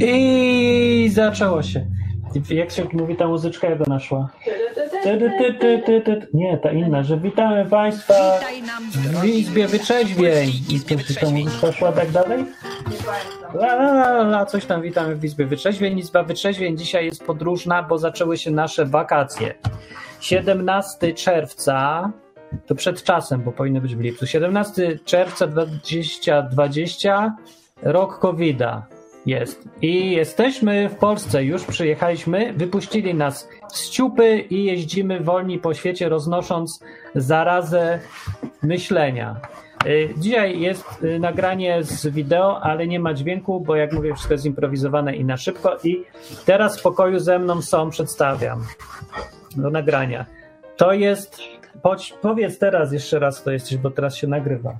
I zaczęło się. Jak się mówi ta muzyczka, jak ona szła? Nie, ta inna, że witamy Państwa w Izbie Wyczeźwień. I ta muzyczka szła tak dalej? La, la, la, la, coś tam witamy w Izbie Wyczeźwień. Izba Wyczeźwień dzisiaj jest podróżna, bo zaczęły się nasze wakacje. 17 czerwca, to przed czasem, bo powinny być w lipcu. 17 czerwca 2020, rok COVID-a jest. I jesteśmy w Polsce, już przyjechaliśmy, wypuścili nas z ciupy i jeździmy wolni po świecie, roznosząc zarazę myślenia. Y, dzisiaj jest y, nagranie z wideo, ale nie ma dźwięku, bo jak mówię, wszystko jest improwizowane i na szybko. I teraz w pokoju ze mną są, przedstawiam do nagrania. To jest, powiedz teraz jeszcze raz, to jesteś, bo teraz się nagrywa.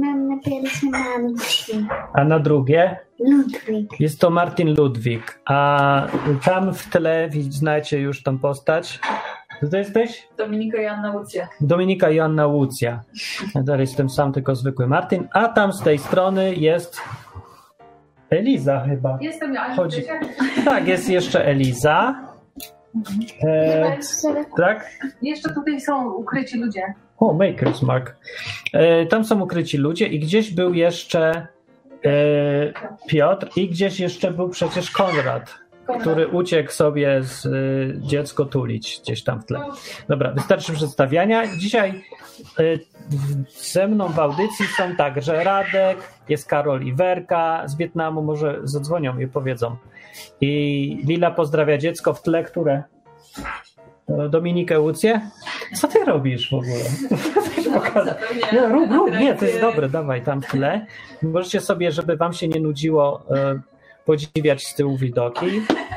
Mam na pierwsze Marcin. A na drugie? Ludwik. Jest to Martin Ludwik. A tam w tle znacie już tą postać. Co to jesteś? Dominika Joanna Łucja. Dominika Joanna Łucja. Ja dalej jestem sam tylko zwykły Martin. A tam z tej strony jest Eliza chyba. Jestem ja. Chodzi. Tak, jest jeszcze Eliza. E, tak? Jeszcze tutaj są ukryci ludzie. O, Maker's Mark. E, tam są ukryci ludzie i gdzieś był jeszcze e, Piotr i gdzieś jeszcze był przecież Konrad, Konrad. który uciekł sobie z e, dziecko tulić gdzieś tam w tle. Dobra, wystarczy przedstawiania. Dzisiaj e, ze mną w audycji są także Radek, jest Karol i Werka z Wietnamu, może zadzwonią i powiedzą. I Lila pozdrawia dziecko w tle, które Dominikę Łucję? Co ty robisz w ogóle? Nie, rób, rób, nie, to jest dobre, dawaj tam w tle. Możecie sobie, żeby wam się nie nudziło, e, podziwiać z tyłu widoki.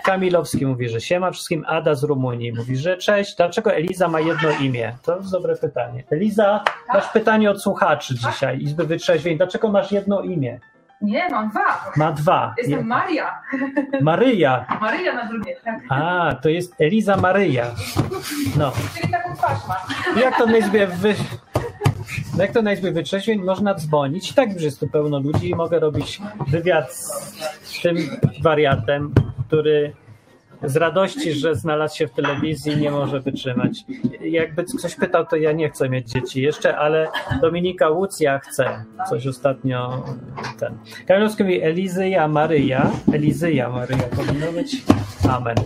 Kamilowski mówi, że siema wszystkim. Ada z Rumunii mówi, że cześć. Dlaczego Eliza ma jedno imię? To jest dobre pytanie. Eliza, masz pytanie od słuchaczy dzisiaj, Izby Wytrzeźwień. Dlaczego masz jedno imię? Nie, mam dwa. Ma dwa. Jestem Maria. Maryja. Maryja na drugie, tak. A, to jest Eliza Maryja. No. Czyli taką twarz ma. Jak to na izbie wy... Jak to wytrzeźwień można dzwonić? I tak już jest tu pełno ludzi i mogę robić wywiad z tym wariatem, który z radości, że znalazł się w telewizji, nie może wytrzymać. Jakby ktoś pytał, to ja nie chcę mieć dzieci jeszcze, ale Dominika Łucja chce. Coś ostatnio ten. Karolowski mówi Elizyja Maryja. Elizyja Maryja powinno być. Amen.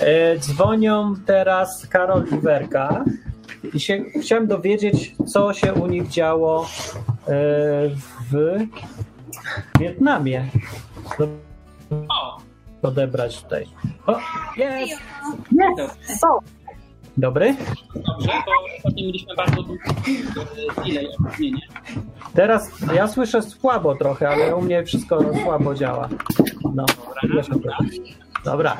E, dzwonią teraz Karol i Werka. I się, chciałem dowiedzieć, co się u nich działo e, w Wietnamie. Odebrać tutaj. O, jest! Jest! Dobry? Dobrze, to ostatnio mieliśmy bardzo duży delay, opóźnienie. Teraz ja słyszę słabo trochę, ale u mnie wszystko słabo działa. No, dobra. Dobra.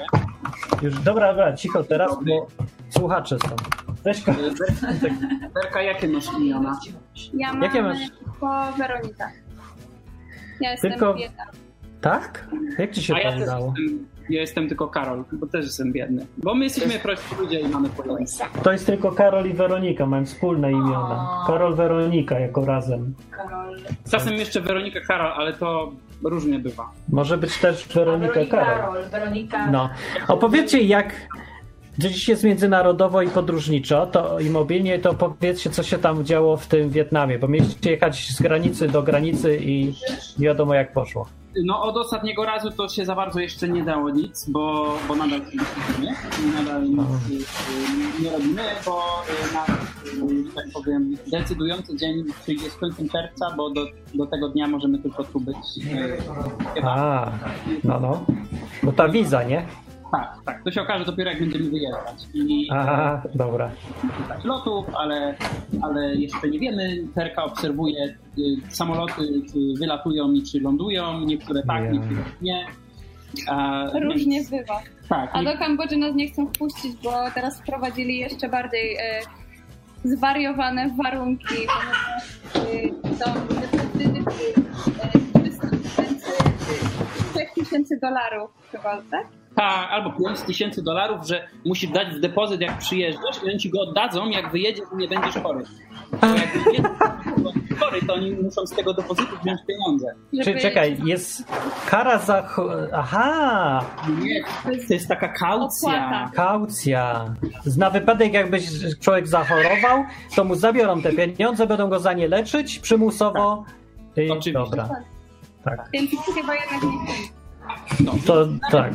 Już dobra, dobra, cicho teraz, bo słuchacze są. Weź Werka, jakie masz imiona? Ja mam Jakie masz? tylko Weronika. Ja jestem Tylko- biedna. Tak? Jak ci się A ja, to też udało? jestem, ja jestem tylko Karol, bo też jestem biedny. Bo my jesteśmy prości ludzie i mamy podobne. To jest tylko Karol i Weronika, mają wspólne imiona. Karol, Weronika jako razem. Karol. Czasem jeszcze Weronika Karol, ale to różnie bywa. Może być też Weronika Weronika Karol. Karol. Weronika. No. Opowiedzcie jak dziś jest międzynarodowo i podróżniczo, to i mobilnie, to powiedzcie, co się tam działo w tym Wietnamie, bo mieliście jechać z granicy do granicy i nie wiadomo jak poszło. No od ostatniego razu to się za bardzo jeszcze nie dało nic, bo, bo nadal nie, nadal nic y, nie robimy, bo y, na, y, że tak powiem, decydujący dzień czyli jest końcem czerwca, bo do, do tego dnia możemy tylko tu być. chyba. A, no no. Bo ta wiza, nie? Tak, tak. To się okaże dopiero jak będziemy wyjeżdżać. I Aha, dobra. szukać lotów, ale, ale jeszcze nie wiemy. Terka obserwuje y, samoloty, czy wylatują i czy lądują. Niektóre tak, Ja. niektóre nie. A, Różnie więc- bywa. Tak, A nie- do Kambodży nas nie chcą wpuścić, bo teraz wprowadzili jeszcze bardziej e, zwariowane warunki, ponieważ e, są depozyty e, 300 tysięcy, e, 3 tysięcy dolarów chyba, tak? Tak, albo 5 tysięcy dolarów, że musisz dać w depozyt jak przyjeżdżasz i oni ci go oddadzą, jak wyjedziesz i nie będziesz chory. Bo jak wyjedziesz, chory, to oni muszą z tego depozytu wziąć pieniądze. Czy, czekaj, jest kara za... Aha! Nie, to jest taka kaucja. Opłata. Kaucja. Na wypadek jakby człowiek zachorował, to mu zabiorą te pieniądze, będą go za nie leczyć przymusowo. I, Oczywiście. dobra. Tak. Więc chyba jednak nie No, To tak.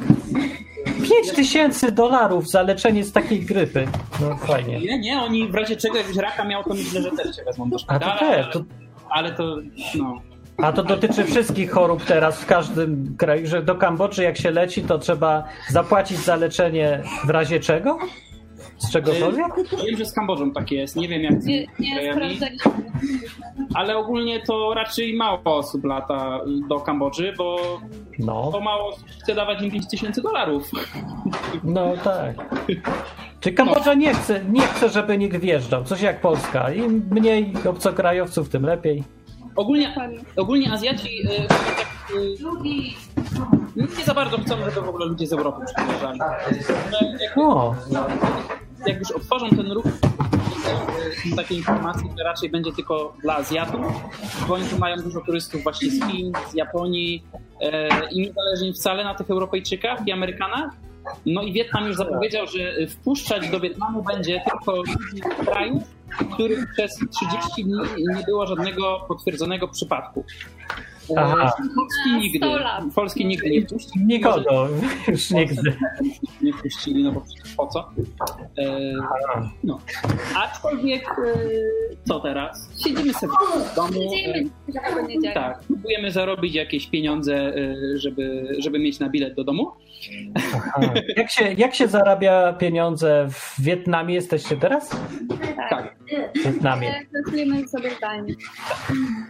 5 tysięcy dolarów za leczenie z takiej grypy. No fajnie. Nie, nie, oni w razie czego jakbyś raka miał, to myślę, że też cię wezmą do A szpitala. to te, to, Ale to, no. a to dotyczy wszystkich chorób teraz w każdym kraju, że do Kambodży jak się leci, to trzeba zapłacić za leczenie w razie czego? Z czegokolwiek? Wiem, że z Kambodżą tak jest, nie wiem jak z Nie, sprawdzaliśmy. ale ogólnie to raczej mało osób lata do Kambodży, bo, No, mało osób chce dawać im 5 tysięcy dolarów. no tak. Czy Kambodża nie chce, nie chce, żeby nikt wjeżdżał? Coś jak Polska. Im mniej obcokrajowców, tym lepiej. Ogólnie, ogólnie Azjaci y, y, nie za bardzo chcą, żeby w ogóle ludzie z Europy przyjeżdżali. Ale Jak, już otworzą ten ruch, są takie informacje, że raczej będzie tylko dla Azjatów, bo oni tu mają dużo turystów właśnie z Chin, z Japonii e, i nie zależy im wcale na tych Europejczykach i Amerykanach. No i Wietnam już zapowiedział, że y, wpuszczać do Wietnamu będzie tylko ludzi z krajów, w których przez 30 dni nie było żadnego potwierdzonego przypadku. Aha. Polski nigdy. 100 lat. Polski nigdy nie wpuścił. nikogo. Już nigdy. Nie wpuścili, no bo przecież po co? E, no. Aczkolwiek, e, co teraz? Siedzimy sobie w domu. E, tak, próbujemy zarobić jakieś pieniądze, e, żeby, żeby mieć na bilet do domu. Jak się, jak się zarabia pieniądze w Wietnamie? Jesteście teraz? Tak. W Wietnamie. Ale Pracujemy sobie zdalnie.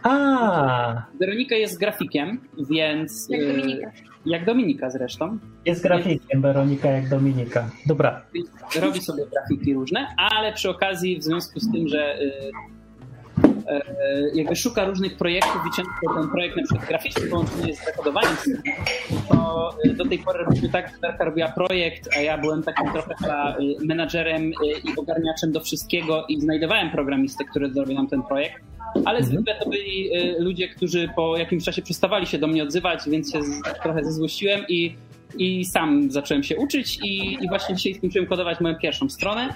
A, Weronika jest grafikiem, więc. Jak e, Dominika. Jak Dominika zresztą. jest grafikiem Weronika jak Dominika. Dobra. robi sobie grafiki różne, ale przy okazji w związku z tym, że y, y, jakby szuka różnych projektów i często ten projekt na przykład graficzny połączony jest z to y, do tej pory robiliśmy tak, że Darka robiła projekt, a ja byłem takim trochę y, menadżerem i ogarniaczem do wszystkiego i znajdowałem programistę, który zrobił nam ten projekt. Ale zwykle to byli ludzie, którzy po jakimś czasie przestawali się do mnie odzywać, więc się trochę zezłościłem i i sam zacząłem się uczyć i, i właśnie dzisiaj skończyłem kodować moją pierwszą stronę.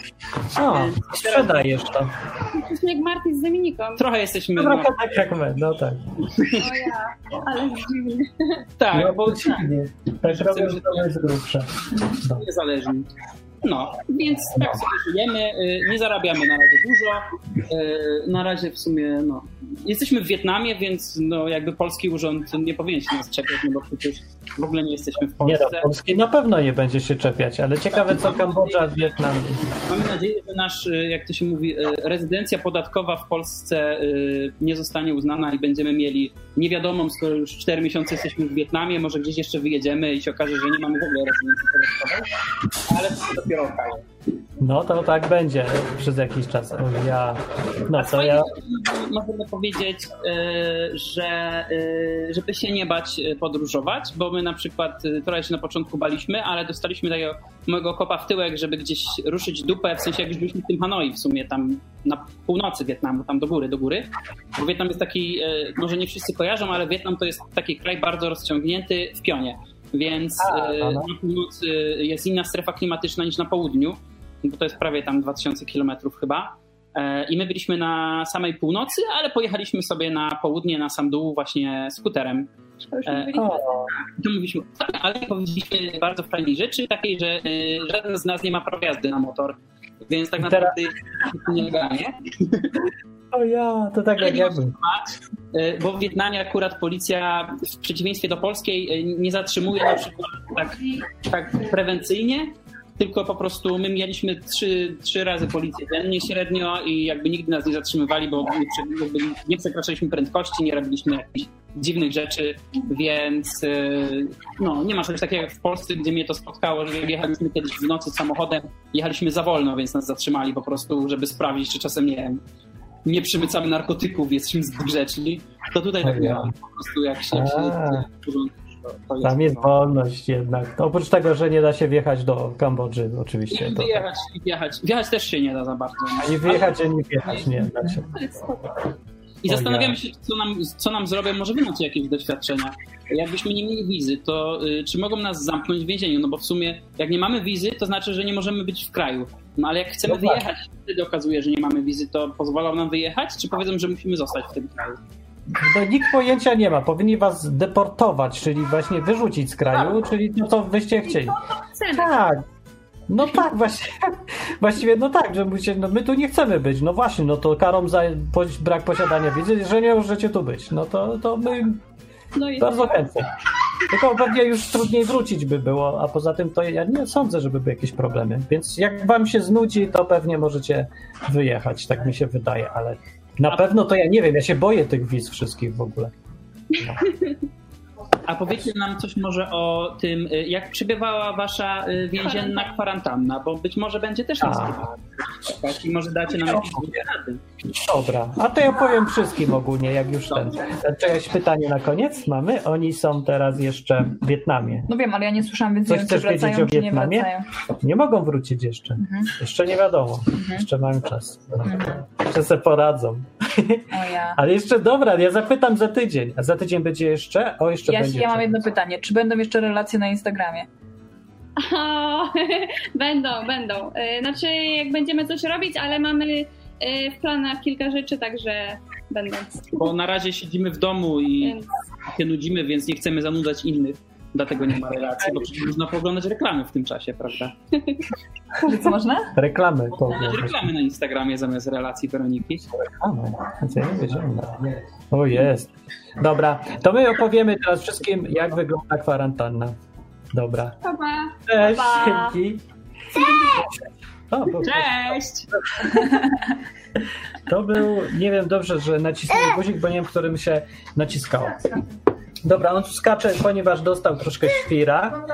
O, sprzedajesz to. Jesteśmy jak Marty z Dominiką. Trochę jesteśmy... No, No, trochę tak jak my, no tak. O ja, ale dziwny. tak, No, bo bo dziwnie. Tak robię, że to jest grubsze. No. No, więc tak sobie żyjemy, y, nie zarabiamy na razie dużo. y, Na razie w sumie, no, jesteśmy w Wietnamie, więc no, jakby polski urząd nie powinien się nas czepiać, no bo przecież w ogóle nie jesteśmy w Nie Polsce. no, Polski na pewno nie będzie się czepiać, ale ciekawe co Kambodża, Wietnam. Mamy nadzieję, że nasz, y, jak to się mówi, rezydencja podatkowa w Polsce nie zostanie uznana i będziemy mieli niewiadomą, skoro już 4 miesiące jesteśmy w Wietnamie, może gdzieś jeszcze wyjedziemy i się okaże, że nie mamy w ogóle rezydencji podatkowej, ale No to tak będzie przez jakiś czas. Ja, no to ja, Możemy powiedzieć, y, że y, żeby się nie bać y, podróżować, bo my na przykład trochę się na początku baliśmy, ale dostaliśmy takiego mojego kopa w tyłek, żeby gdzieś ruszyć dupę, w sensie jak już byliśmy w tym Hanoi w sumie, tam na północy Wietnamu, tam do góry, do góry. Bo Wietnam jest taki, może nie wszyscy kojarzą, ale Wietnam to jest taki kraj bardzo rozciągnięty w pionie. Więc A, y, no, no. na północy jest inna strefa klimatyczna niż na południu, bo to jest prawie tam 2000 kilometrów chyba. E, I my byliśmy na samej północy, ale pojechaliśmy sobie na południe, na sam dół właśnie skuterem. E, o, I tu mówiliśmy, tak, ale powiedzieliśmy bardzo fajnej rzeczy, takiej, że y, żaden z nas nie ma prawa jazdy na motor. Więc tak teraz- naprawdę to nielegalnie. o ja, to tak jak ja bym. E, Bo w Wietnamie akurat policja w przeciwieństwie do polskiej e, nie zatrzymuje na przykład tak, tak prewencyjnie, tylko po prostu my mieliśmy trzy, trzy razy policję dziennie średnio i jakby nigdy nas nie zatrzymywali, bo nie, nie przekraczaliśmy prędkości, nie robiliśmy jakichś dziwnych rzeczy, więc e, no, nie ma czegoś takiego jak w Polsce, gdzie mnie to spotkało, że jechaliśmy kiedyś w nocy samochodem, jechaliśmy za wolno, więc nas zatrzymali po prostu, żeby sprawdzić, czy czasem nie wiem, nie przemycamy narkotyków, jesteśmy zbyt grzeczni, to tutaj tak nie ma. Po prostu jak się, jak się to, to jest, Tam jest no. wolność jednak. Oprócz tego, że nie da się wjechać do Kambodży oczywiście. To, wyjechać, i wjechać. Wjechać też się nie da za bardzo. ani wyjechać, ani wjechać nie da się. I zastanawiamy się, co nam, co nam zrobią, może wy macie jakieś doświadczenia. Jakbyśmy nie mieli wizy, to y, czy mogą nas zamknąć w więzieniu? No bo w sumie, jak nie mamy wizy, to znaczy, że nie możemy być w kraju. No ale jak chcemy No tak. wyjechać, wtedy okazuje, że nie mamy wizy, to pozwolą nam wyjechać, czy powiedzą, że musimy zostać w tym kraju? No, nikt pojęcia nie ma. Powinni was deportować, czyli właśnie wyrzucić z kraju, czyli to, co wyście chcieli. Tak. No tak, właśnie, właściwie no tak, że mówicie, no my tu nie chcemy być. No właśnie, no to karą za brak posiadania wizy, że nie możecie tu być. No to, to my No i bardzo chętnie. Tylko pewnie już trudniej wrócić by było, a poza tym to ja nie sądzę, żeby były jakieś problemy. Więc jak wam się znudzi, to pewnie możecie wyjechać, tak mi się wydaje, ale na pewno to ja nie wiem, ja się boję tych wiz wszystkich w ogóle. A powiedzcie nam coś może o tym, y, jak przebiewała wasza y, więzienna kwarantanna, bo być może będzie też nas czekać i może dacie nam jakieś rady. Dobra, a to ja powiem wszystkim ogólnie, jak już ten. Czy jakieś pytanie na koniec mamy? Oni są teraz jeszcze w Wietnamie. No wiem, ale ja nie słyszałam, więc Coś nie wiem, czy chcesz wiedzieć wracają, o czy nie Wietnamie? wracają. Nie mogą wrócić jeszcze. Mhm. Jeszcze nie wiadomo. Jeszcze mają czas. Jeszcze se poradzą. O ja. Ale jeszcze dobra, ja zapytam za tydzień. A za tydzień będzie jeszcze? O, jeszcze Ja, będzie. ja mam jedno pytanie. Czy będą jeszcze relacje na Instagramie? O, będą, będą. Y, Znaczy, jak będziemy coś robić, ale mamy w planach kilka rzeczy, także będą. Bo na razie siedzimy w domu i Więc się nudzimy, więc nie chcemy zanudzać innych. Dlatego nie ma relacji, bo przecież można pooglądać reklamy w tym czasie, prawda? Co można? Reklamy to Oglądać reklamy na Instagramie zamiast relacji Weroniki. Reklamy. Ja nie wiedziałem. O jest. Dobra, to my opowiemy teraz wszystkim, jak wygląda kwarantanna. Dobra. pa, pa. Cześć, Pa. dzięki. O, bo- Cześć! To był, nie wiem dobrze, że nacisnąłem guzik, bo nie wiem, którym się naciskało. Dobra, on tu skacze, ponieważ dostał troszkę świra.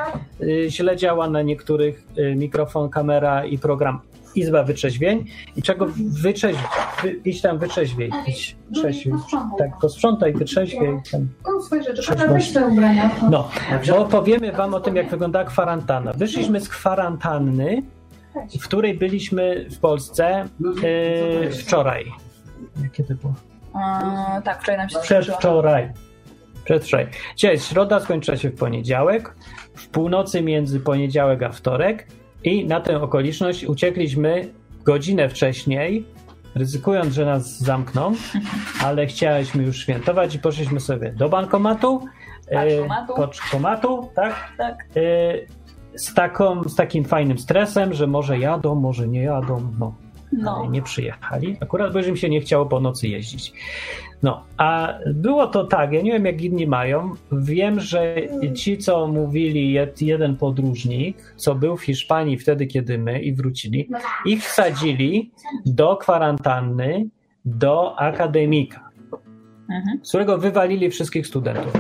Y, Źle działa na niektórych y, mikrofon, kamera i program Izba Wytrzeźwień. I czego wyczeź... Wy, idź tam wytrzeźwiej. Idź, trzeźwiej. Tak, posprzątaj, wytrzeźwiej. Tam. Trzeźwość. No, bo powiemy wam o tym, jak wygląda kwarantanna. Wyszliśmy z kwarantanny, w której byliśmy w Polsce y, wczoraj. Kiedy było? Eee, tak, wczoraj nam się. Przedwczoraj. Przedwczoraj. Dzisiaj środa, skończyła się w poniedziałek. W północy między poniedziałek a wtorek. I na tę okoliczność uciekliśmy godzinę wcześniej, ryzykując, że nas zamkną, ale chcieliśmy już świętować i poszliśmy sobie do bankomatu. e, Paczkomatu. Paczkomatu, tak? Tak. E, z, taką, z takim fajnym stresem, że może jadą, może nie jadą. No, No. ale nie przyjechali. Akurat bo już im się nie chciało po nocy jeździć. No, a było to tak, ja nie wiem jak inni mają. Wiem, że ci, co mówili jed, jeden podróżnik, co był w Hiszpanii wtedy, kiedy my i wrócili, ich wsadzili do kwarantanny, do akademika, Mhm. z którego wywalili wszystkich studentów.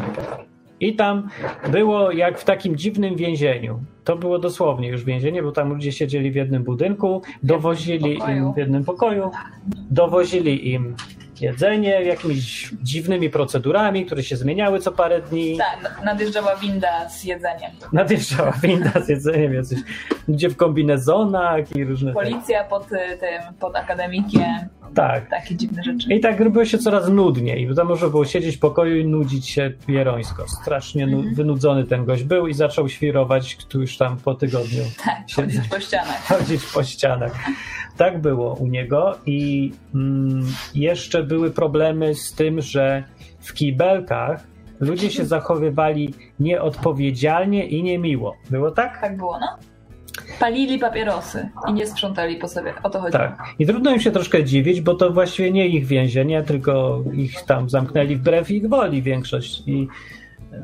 I tam było jak w takim dziwnym więzieniu. To było dosłownie już więzienie, bo tam ludzie siedzieli w jednym budynku, dowozili im w jednym pokoju, dowozili im jedzenie jakimiś dziwnymi procedurami, które się zmieniały co parę dni. Tak, nadjeżdżała winda z jedzeniem. Nadjeżdżała winda z jedzeniem, jacyś ludzie w kombinezonach i różne. Policja pod y, tym, pod akademikiem. Tak. Takie dziwne rzeczy. I tak robiło się coraz nudniej, tam można było siedzieć w pokoju i nudzić się pierońsko. Strasznie nu- wynudzony ten gość był i zaczął świrować tu już tam po tygodniu. Tak, chodzić po ścianach. chodzić po ścianach. Tak było u niego i mm, jeszcze były problemy z tym, że w kibelkach ludzie się zachowywali nieodpowiedzialnie i niemiło. Było tak? Tak było, no. Palili papierosy i nie sprzątali po sobie. O to chodzi. Tak. I trudno im się troszkę dziwić, bo to właściwie nie ich więzienie, tylko ich tam zamknęli wbrew ich woli większość. I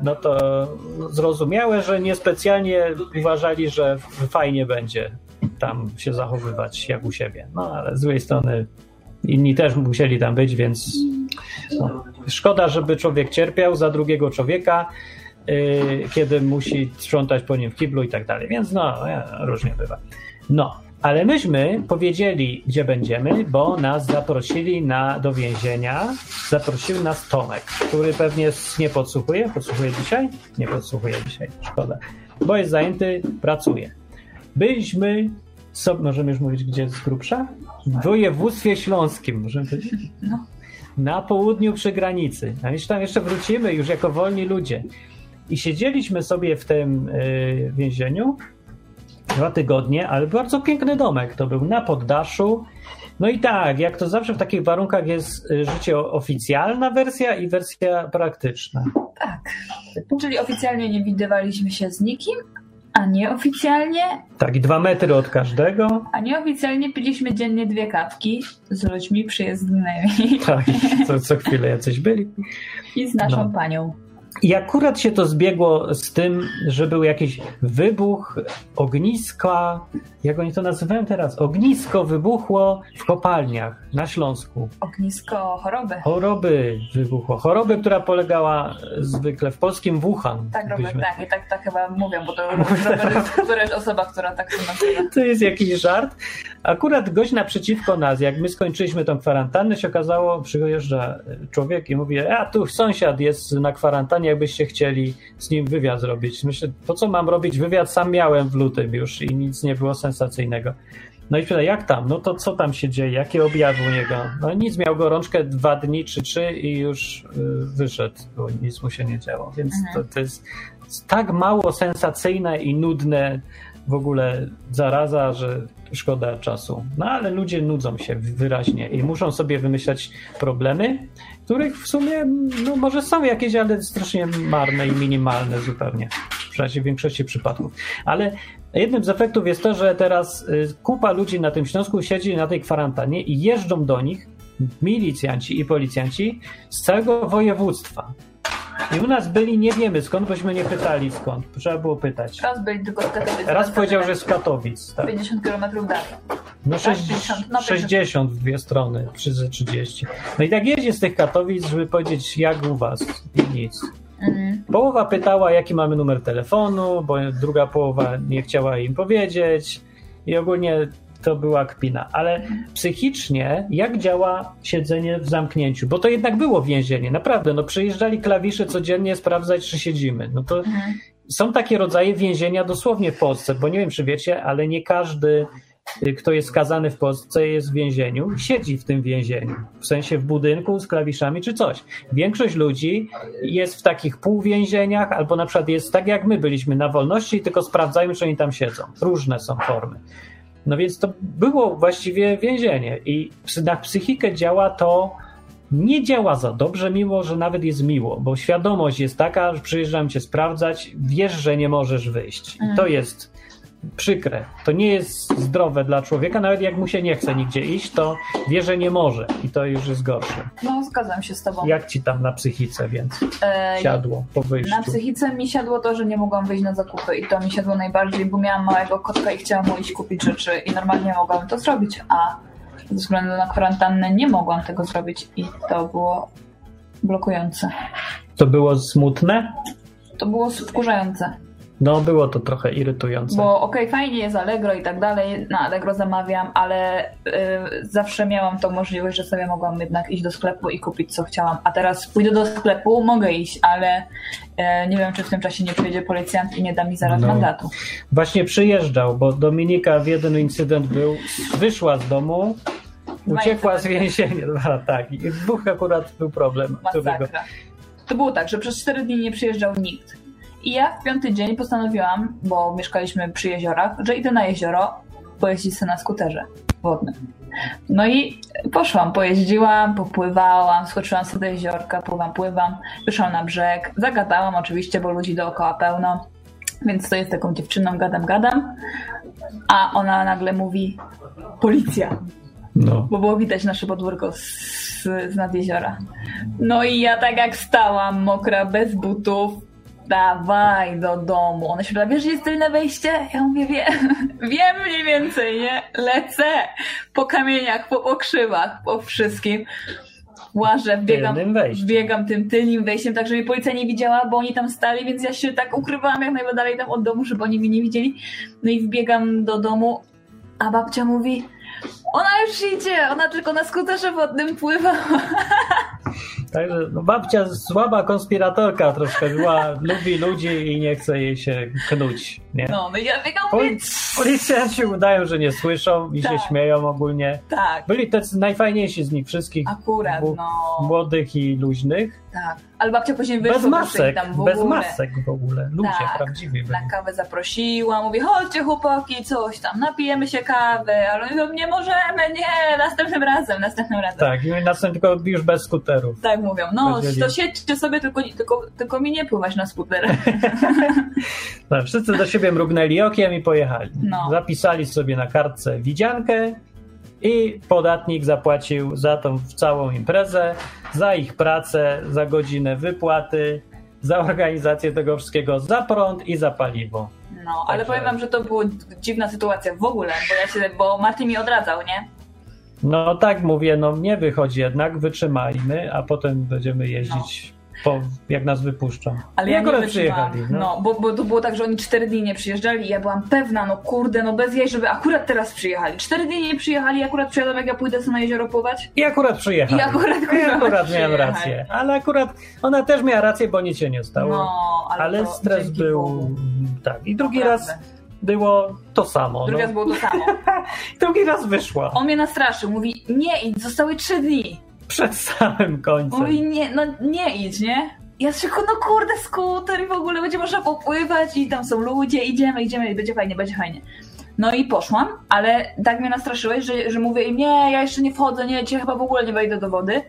no to zrozumiałe, że niespecjalnie uważali, że fajnie będzie tam się zachowywać jak u siebie. No ale z drugiej strony inni też musieli tam być, więc no, szkoda, żeby człowiek cierpiał za drugiego człowieka, yy, kiedy musi sprzątać po nim w kiblu i tak dalej. Więc no, ja, różnie bywa. No, ale myśmy powiedzieli, gdzie będziemy, bo nas zaprosili na, do więzienia. Zaprosił nas Tomek, który pewnie nie podsłuchuje. Podsłuchuje dzisiaj? Nie podsłuchuje dzisiaj, szkoda. Bo jest zajęty, pracuje. Byliśmy, so, możemy już mówić, gdzie z grubsza? W województwie śląskim, możemy powiedzieć? No. na południu przy granicy. A więc tam jeszcze wrócimy już jako wolni ludzie. I siedzieliśmy sobie w tym y, więzieniu dwa tygodnie, ale bardzo piękny domek to był na poddaszu. No i tak, jak to zawsze w takich warunkach jest y, życie oficjalna wersja i wersja praktyczna. Tak. Czyli oficjalnie nie widywaliśmy się z nikim, a nieoficjalnie, Tak, i dwa metry od każdego. a nieoficjalnie piliśmy dziennie dwie kawki z ludźmi przyjezdnymi Tak, co, co chwilę jacyś byli. i z naszą No. panią. I akurat się to zbiegło z tym, że był jakiś wybuch, ogniska, jak oni to nazywają teraz? Ognisko wybuchło w kopalniach na Śląsku. Ognisko choroby. Choroby wybuchło. Choroby, która polegała zwykle w polskim Wuhan. Tak, Robert, Byśmy- tak. I tak, tak chyba mówią, bo to Robert jest osoba, która tak to nazywa. To jest jakiś żart. Akurat gość naprzeciwko nas, jak my skończyliśmy tą kwarantannę, się okazało, przyjeżdża człowiek i mówi, a tu sąsiad jest na kwarantannie, jakbyście chcieli z nim wywiad zrobić. Myślę, po co mam robić wywiad? Sam miałem w lutym już i nic nie było sensacyjnego. No i pyta, jak tam? No to co tam się dzieje? Jakie objawy u niego? No nic, miał gorączkę dwa dni czy trzy i już y, wyszedł, bo nic mu się nie działo. Więc Mhm. to, to jest tak mało sensacyjne i nudne w ogóle zaraza, że szkoda czasu. No ale ludzie nudzą się wyraźnie i muszą sobie wymyślać problemy, których w sumie no, może są jakieś, ale strasznie marne i minimalne zupełnie. W większości przypadków. Ale jednym z efektów jest to, że teraz y, kupa ludzi na tym Śląsku siedzi na tej kwarantannie i jeżdżą do nich milicjanci i policjanci z całego województwa. I u nas byli, nie wiemy skąd, bośmy nie pytali skąd. Trzeba było pytać. Raz byli tylko z Katowic. Raz powiedział, że z Katowic. Tak. 50 km dalej. No Tak, 60, 50, no 60 w dwie strony, przy ze 30. No i tak jedzie z tych Katowic, żeby powiedzieć jak u was i nic. Mhm. Połowa pytała jaki mamy numer telefonu, bo druga połowa nie chciała im powiedzieć i ogólnie to była kpina. Ale psychicznie jak działa siedzenie w zamknięciu? Bo to jednak było więzienie, naprawdę. No przyjeżdżali klawisze codziennie sprawdzać czy siedzimy. No to Mhm. są takie rodzaje więzienia dosłownie w Polsce, bo nie wiem, czy wiecie, ale nie każdy, kto jest skazany w Polsce, jest w więzieniu, siedzi w tym więzieniu. W sensie w budynku z klawiszami czy coś. Większość ludzi jest w takich półwięzieniach, albo na przykład jest tak jak my byliśmy na wolności, tylko sprawdzają, czy oni tam siedzą. Różne są formy. No więc to było właściwie więzienie i na psychikę działa to nie działa za dobrze, mimo że nawet jest miło, bo świadomość jest taka, że przyjeżdżam cię sprawdzać, wiesz, że nie możesz wyjść. I to jest przykre. To nie jest zdrowe dla człowieka, nawet jak mu się nie chce nigdzie iść, to wie, że nie może i to już jest gorsze. No, zgadzam się z tobą. Jak ci tam na psychice, więc siadło po wyjściu? Na psychice mi siadło to, że nie mogłam wyjść na zakupy i to mi siadło najbardziej, bo miałam małego kotka i chciałam mu iść kupić rzeczy i normalnie mogłam to zrobić, a ze względu na kwarantannę nie mogłam tego zrobić i to było blokujące. To było smutne? To było wkurzające, No, było to trochę irytujące. bo okej, fajnie jest Allegro i tak dalej, na Allegro zamawiam, ale y, zawsze miałam tą możliwość, że sobie mogłam jednak iść do sklepu i kupić co chciałam, a teraz pójdę do sklepu, mogę iść, ale y, nie wiem, czy w tym czasie nie przyjedzie policjant i nie da mi zaraz No. mandatu. Właśnie przyjeżdżał, bo Dominika w jeden incydent był, wyszła z domu, uciekła z więzienia. Dwa, tak. I w dwóch akurat był problem. którego- Masakra. To było tak, że przez 4 dni nie przyjeżdżał nikt. I ja w piąty dzień postanowiłam, bo mieszkaliśmy przy jeziorach, że idę na jezioro pojeździć sobie na skuterze wodnym. No i poszłam, pojeździłam, popływałam, skoczyłam sobie do jeziorka, pływam, pływam, wyszłam na brzeg, zagadałam oczywiście, bo ludzi dookoła pełno, więc to jest taką dziewczyną, gadam, gadam, a ona nagle mówi policja No. bo było widać nasze podwórko z, z nad jeziora. No i ja tak jak stałam, mokra, bez butów, dawaj do domu. Ona się pyta, wiesz, jest tylne wejście? Ja mówię, wiem, wiem mniej więcej, nie? Lecę po kamieniach, po pokrzywach, po wszystkim. Łażę, biegam, biegam tym tylnym wejściem, tak żeby policja nie widziała, bo oni tam stali, więc ja się tak ukrywałam jak najdalej tam od domu, żeby oni mnie nie widzieli. No i wbiegam do domu, a babcia mówi, ona już idzie, ona tylko na skuterze wodnym pływa. Także no, babcia słaba konspiratorka troszkę była, lubi ludzi i nie chce jej się knuć. Nie? No, no ja biegam, Poli- policjanci udają, że nie słyszą i się Tak. śmieją ogólnie. tak, Byli tacy najfajniejsi z nich wszystkich, akurat, bu- no, młodych i luźnych. tak. Ale babcia później wyszła Bez masek, tam w bez ogóle masek w ogóle. Ludzie Tak. prawdziwi byli. na kawę zaprosiła, mówi, chodźcie chłopaki, coś tam, napijemy się kawy, ale mówią, nie możemy, nie, następnym razem, następnym razem. Tak, i następnie tylko już bez skuterów. Tak mówią, no to siedźcie sobie, tylko, tylko, tylko mi nie pływać na skuter. Tak, wszyscy do siebie mrugnęli okiem i pojechali. No. Zapisali sobie na kartce widziankę i podatnik zapłacił za tą całą imprezę, za ich pracę, za godzinę wypłaty, za organizację tego wszystkiego, za prąd i za paliwo. No, ale Także- powiem wam, że to była dziwna sytuacja w ogóle, bo ja się, bo Martin mi odradzał, nie? No tak mówię, no nie wychodzi jednak, wytrzymajmy, a potem będziemy jeździć, po, jak nas wypuszczą. Ale ja nie przyjechali. No, No. bo, bo to było tak, że oni cztery dni nie przyjeżdżali i ja byłam pewna, no kurde, no bez jej, żeby akurat teraz przyjechali. Cztery dni nie przyjechali i akurat przyjadą, jak ja pójdę sobie na jezioro pływać. I akurat przyjechali. I akurat, I akurat miałem rację. Ale akurat ona też miała rację, bo nic się nie stało. No, ale, ale stres był. Bogu. Tak. I drugi Naprawdę. raz było to samo. Drugi no. raz było to samo. Drugi raz wyszła. On mnie nastraszył, mówi, nie idź, zostały trzy dni. Przed samym końcem. Mówi, nie, no nie idź, nie? Ja się, no kurde, skuter i w ogóle będzie można popływać i tam są ludzie, idziemy, idziemy i będzie fajnie, będzie fajnie. No i poszłam, ale tak mnie nastraszyłeś, że, że mówię im, nie, ja jeszcze nie wchodzę, nie, dzisiaj chyba w ogóle nie wejdę do wody.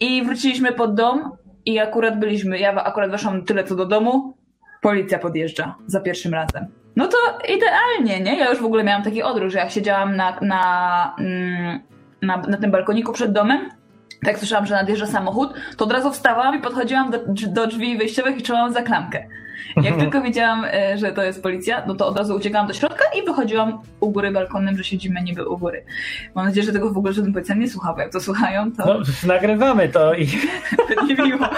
I wróciliśmy pod dom i akurat byliśmy, ja akurat weszłam tyle co do domu, policja podjeżdża za pierwszym razem. No to idealnie, nie? Ja już w ogóle miałam taki odruch, że jak siedziałam na, na, mm, na, na tym balkoniku przed domem, tak słyszałam, że nadjeżdża samochód, to od razu wstałam i podchodziłam do, do drzwi wyjściowych i trzymałam za klamkę. Jak tylko wiedziałam, e, że to jest policja, no to od razu uciekałam do środka i wychodziłam u góry balkonem, że siedzimy niby u góry. Mam nadzieję, że tego w ogóle żaden policjant nie słucha, bo jak to słuchają, to No, nagrywamy to i nie miło.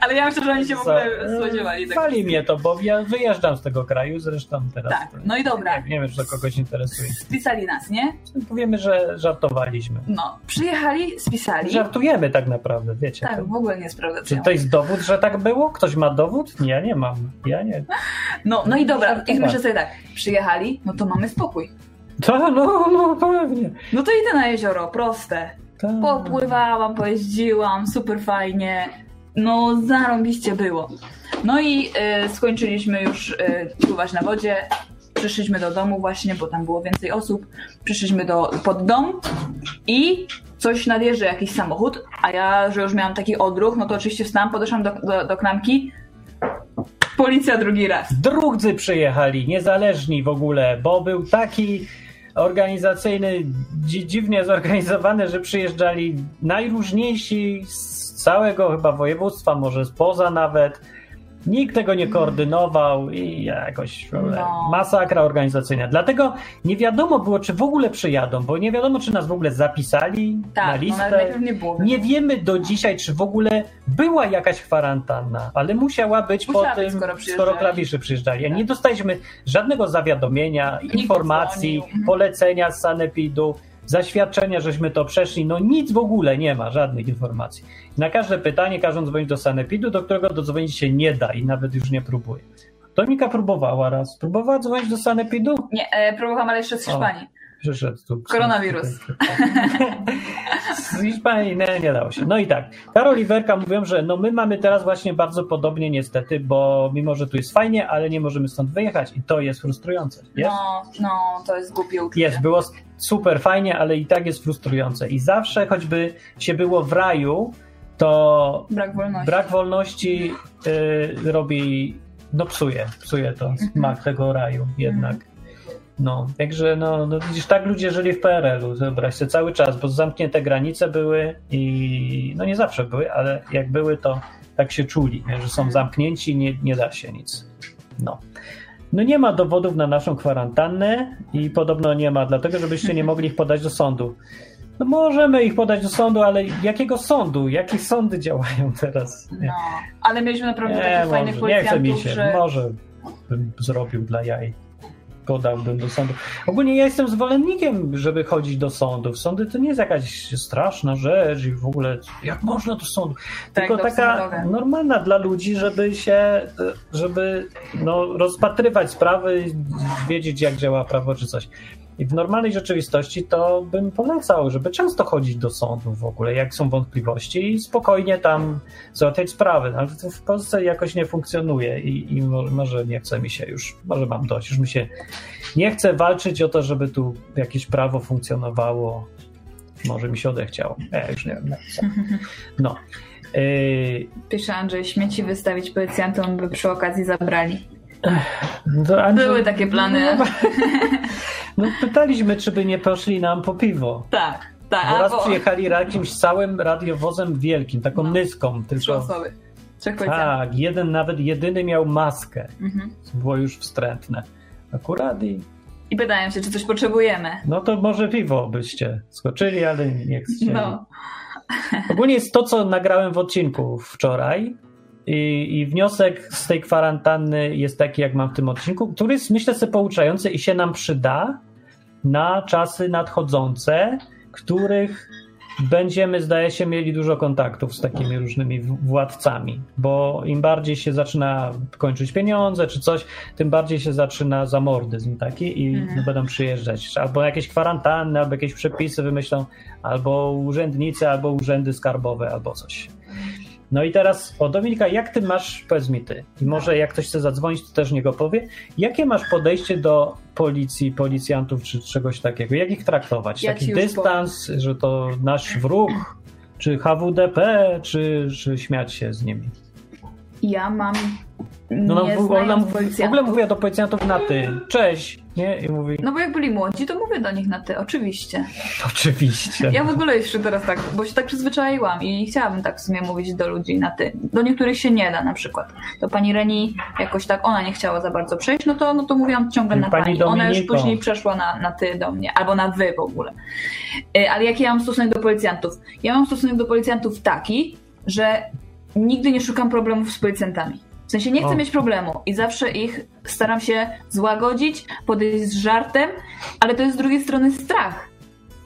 Ale ja myślę, że oni się w ogóle spodziewali. Fali mnie to, bo ja wyjeżdżam z tego kraju, zresztą teraz. Tak, no i dobra. Nie, nie wiem, czy to kogoś interesuje. Spisali nas, nie? Powiemy, że żartowaliśmy. No, przyjechali, spisali. Żartujemy tak naprawdę, wiecie. Tak, to, w ogóle nie sprawdza. czy to jest dowód, że tak było? Ktoś ma dowód? Nie, nie mam. Ja nie. No, no i dobra, i myślę sobie tak, przyjechali, no to mamy spokój. To, no, no, pewnie. No to idę na jezioro, proste. Tak. Popływałam, pojeździłam, super fajnie. No, zarąbiście było. No i y, skończyliśmy już y, pływać na wodzie. Przyszliśmy do domu właśnie, bo tam było więcej osób. Przyszliśmy do, pod dom i coś nadjeżdża, jakiś samochód, a ja, że już miałam taki odruch, no to oczywiście wstałam, podeszłam do, do, do klamki. Policja drugi raz. Drudzy przyjechali, niezależni w ogóle, bo był taki organizacyjny, dzi- dziwnie zorganizowany, że przyjeżdżali najróżniejsi z całego chyba województwa, może spoza nawet. Nikt tego nie koordynował i jakoś ogóle No. masakra organizacyjna. Dlatego nie wiadomo było, czy w ogóle przyjadą, bo nie wiadomo, czy nas w ogóle zapisali na Tak, no listę. najpierw nie było. Nie wiemy do dzisiaj, czy w ogóle była jakaś kwarantanna, ale musiała być Musiała po być, tym, skoro skoro, przyjeżdżali. klawisze przyjeżdżali. Tak. nie dostaliśmy żadnego zawiadomienia, informacji, dzwonił. Mhm. polecenia z sanepidu, zaświadczenia, żeśmy to przeszli. No nic w ogóle nie ma, żadnych informacji. Na każde pytanie każą dzwonić do sanepidu, do którego dodzwonić się nie da i nawet już nie próbuje. Tonika próbowała raz. Próbowała dzwonić do sanepidu? Nie, e, próbowałam, ale jeszcze z O. Przyszedł tu. Koronawirus. Z Hiszpanii nie, nie dało się. No i tak, Karol i Werka mówią, że no my mamy teraz właśnie bardzo podobnie niestety, bo mimo, że tu jest fajnie, ale nie możemy stąd wyjechać i to jest frustrujące. No, no, to jest głupie uczucie. Jest, było super fajnie, ale i tak jest frustrujące. I zawsze, choćby się było w raju, to Brak wolności. brak wolności y, robi, no psuje, psuje to smak tego raju jednak. No, także no, no widzisz, tak ludzie żyli w PRL-u, wyobraź sobie, cały czas, bo zamknięte granice były i no nie zawsze były, ale jak były, to tak się czuli, że są zamknięci i nie, nie da się nic. No. No nie ma dowodów na naszą kwarantannę i podobno nie ma, dlatego żebyście nie mogli ich podać do sądu. No możemy ich podać do sądu, ale jakiego sądu? Jakie sądy działają teraz? Nie, No, ale mieliśmy naprawdę nie, takich fajnych może, nie chce mi policjantów, się. że... Może bym zrobił dla jaj. Podałbym do sądu. Ogólnie ja jestem zwolennikiem, żeby chodzić do sądów. Sądy to nie jest jakaś straszna rzecz i w ogóle jak można do sądu. Tak, Tylko do taka sądowe. normalna dla ludzi, żeby się, żeby no, rozpatrywać sprawy, wiedzieć jak działa prawo czy coś. I w normalnej rzeczywistości to bym polecał, żeby często chodzić do sądu w ogóle, jak są wątpliwości i spokojnie tam załatwiać sprawy. Ale to w Polsce jakoś nie funkcjonuje i, i mo- może nie chce mi się już, może mam dość, już mi się nie chce walczyć o to, żeby tu jakieś prawo funkcjonowało. Może mi się odechciało. Ja już nie wiem. No. Yy, Pisze Andrzej, śmieci wystawić policjantom, by przy okazji zabrali. To Andrzej- Były takie plany. No, no pytaliśmy, czy by nie poszli nam po piwo. Tak, tak. Bo raz bo- przyjechali jakimś całym radiowozem wielkim, taką No. nyską, Trzy tylko. osoby. Trzech policjantów. Tak, jeden nawet jedyny miał maskę. Mhm. Było już wstrętne. Akurat i. I pytają się, czy coś potrzebujemy. No to może piwo byście skoczyli, ale nie chcieli. No. Ogólnie jest to, co nagrałem w odcinku wczoraj. I, I wniosek z tej kwarantanny jest taki, jak mam w tym odcinku, który jest myślę sobie pouczający i się nam przyda na czasy nadchodzące, których będziemy, zdaje się, mieli dużo kontaktów z takimi różnymi władcami, bo im bardziej się zaczyna kończyć pieniądze czy coś, tym bardziej się zaczyna zamordyzm taki i Mhm. będą przyjeżdżać. Albo jakieś kwarantanny, albo jakieś przepisy wymyślą, albo urzędnicy, albo urzędy skarbowe, albo coś. No i teraz, o Dominika, jak ty masz, powiedz mi ty, i może jak ktoś chce zadzwonić, to też niego powie, jakie masz podejście do policji, policjantów czy czegoś takiego? Jak ich traktować? Ja Taki dystans, że to nasz wróg, czy HWDP, czy, czy śmiać się z nimi? Ja mam. No, no nie w, w ogóle mówię do policjantów na ty, cześć, nie? I mówi, No bo jak byli młodzi, to mówię do nich na ty, oczywiście. oczywiście. Ja w ogóle jeszcze teraz tak, bo się tak przyzwyczaiłam i nie chciałabym tak w sumie mówić do ludzi na ty. Do niektórych się nie da na przykład. To pani Reni jakoś tak, ona nie chciała za bardzo przejść, no to, no to mówiłam ciągle na Pani pani. Ona już później przeszła na, na ty do mnie, albo na wy w ogóle. Y, Ale jaki ja mam stosunek do policjantów? Ja mam stosunek do policjantów taki, że nigdy nie szukam problemów z policjantami. W sensie nie chcę O. mieć problemu i zawsze ich staram się złagodzić, podejść z żartem, ale to jest z drugiej strony strach.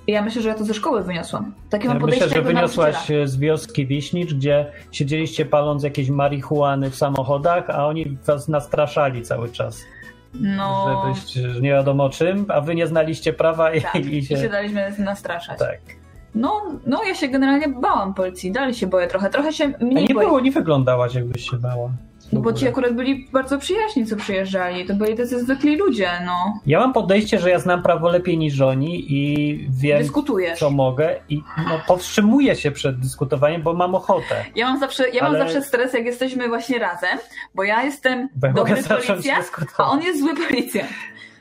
I ja myślę, że ja to ze szkoły wyniosłam. Takie mam podejście myślę, że wyniosłaś z wioski Wiśnicz, gdzie siedzieliście paląc jakieś marihuany w samochodach, a oni was nastraszali cały czas, No, żebyś nie wiadomo czym, a wy nie znaliście prawa i, tak. i I się się... daliśmy nastraszać. Tak. No, no, ja się generalnie bałam policji, dalej się boję trochę. Trochę się A mniej nie boję. było, nie wyglądałaś jakbyś się bała. W Bo ci akurat byli bardzo przyjaźni, co przyjeżdżali. To byli tacy zwykli ludzie, no. Ja mam podejście, że ja znam prawo lepiej niż oni i wiem, Dyskutujesz. co mogę i no, powstrzymuję się przed dyskutowaniem, bo mam ochotę. Ja mam zawsze, ja Ale- mam zawsze stres, jak jesteśmy właśnie razem, bo ja jestem Bo ja dobry policjant, a on jest zły policjant.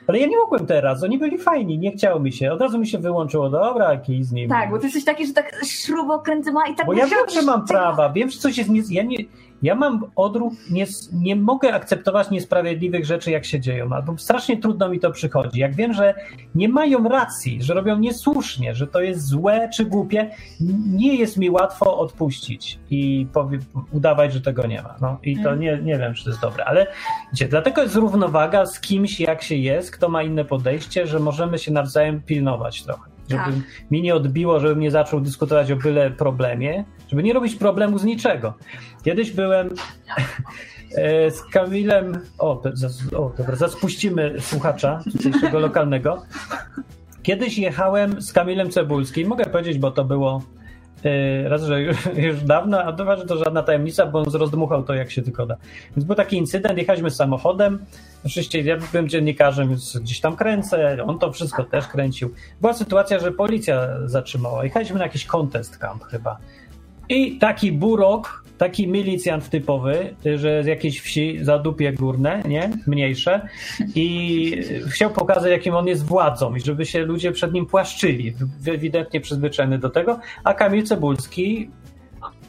Ale ja nie mogłem teraz, oni byli fajni, nie chciało mi się. Od razu mi się wyłączyło, dobra, kij z nimi. Tak, bo ty jesteś taki, że tak śrubokręty ma i tak Bo ja wiem, że mam prawa, wiem, że coś jest nie, ja nie. Ja mam odruch, nie, nie mogę akceptować niesprawiedliwych rzeczy, jak się dzieją, albo strasznie trudno mi to przychodzi. Jak wiem, że nie mają racji, że robią niesłusznie, że to jest złe czy głupie, nie jest mi łatwo odpuścić i powie, udawać, że tego nie ma. No i to Mm. nie, nie wiem, czy to jest dobre, ale wiecie, dlatego jest równowaga z kimś, jak się jest, kto ma inne podejście, że możemy się nawzajem pilnować trochę. Żeby Tak. mi nie odbiło, żebym nie zaczął dyskutować o byle problemie, żeby nie robić problemu z niczego. Kiedyś byłem e, z Kamilem. O, o dobra, zaspuścimy słuchacza tutejszego lokalnego. Kiedyś jechałem z Kamilem Cebulskim. Mogę powiedzieć, bo to było raz, że już, dawno, a dwa, że to żadna tajemnica, bo on rozdmuchał to jak się tylko da. Więc był taki incydent, jechaliśmy samochodem. Oczywiście ja byłem dziennikarzem, więc gdzieś tam kręcę, on to wszystko też kręcił. Była sytuacja, że policja zatrzymała. Jechaliśmy na jakiś contest camp chyba. I taki burok, taki milicjant typowy, że z jakiejś wsi zadupie górne, nie? Mniejsze. I chciał pokazać, jakim on jest władzą i żeby się ludzie przed nim płaszczyli. Ewidentnie przyzwyczajony do tego. A Kamil Cebulski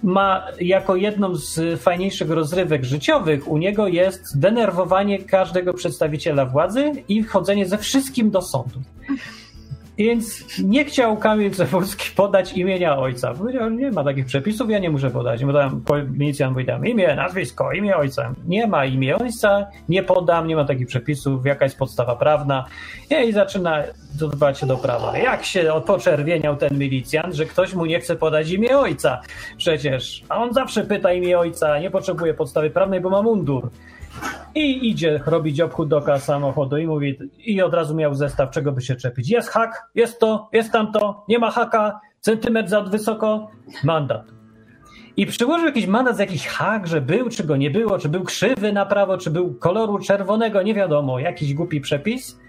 ma jako jedną z fajniejszych rozrywek życiowych u niego jest denerwowanie każdego przedstawiciela władzy i chodzenie ze wszystkim do sądu. Więc nie chciał Kamil Cefurski podać imienia ojca. Powiedział, nie ma takich przepisów, ja nie muszę podać. Bo tam milicjant powiedział, imię, nazwisko, imię ojca. Nie ma imię ojca, nie podam, nie ma takich przepisów, jaka jest podstawa prawna. I zaczyna dbać się do prawa. Jak się odpoczerwieniał ten milicjant, że ktoś mu nie chce podać imię ojca. Przecież, a on zawsze pyta imię ojca, nie potrzebuje podstawy prawnej, bo ma mundur. I idzie robić obchód doka samochodu i mówi, i od razu miał zestaw, czego by się czepić. Jest hak, jest to, jest tamto, nie ma haka, centymetr za wysoko, mandat. I przyłożył jakiś mandat za jakiś hak, że był, czy go nie było, czy był krzywy na prawo, czy był koloru czerwonego, nie wiadomo, jakiś głupi przepis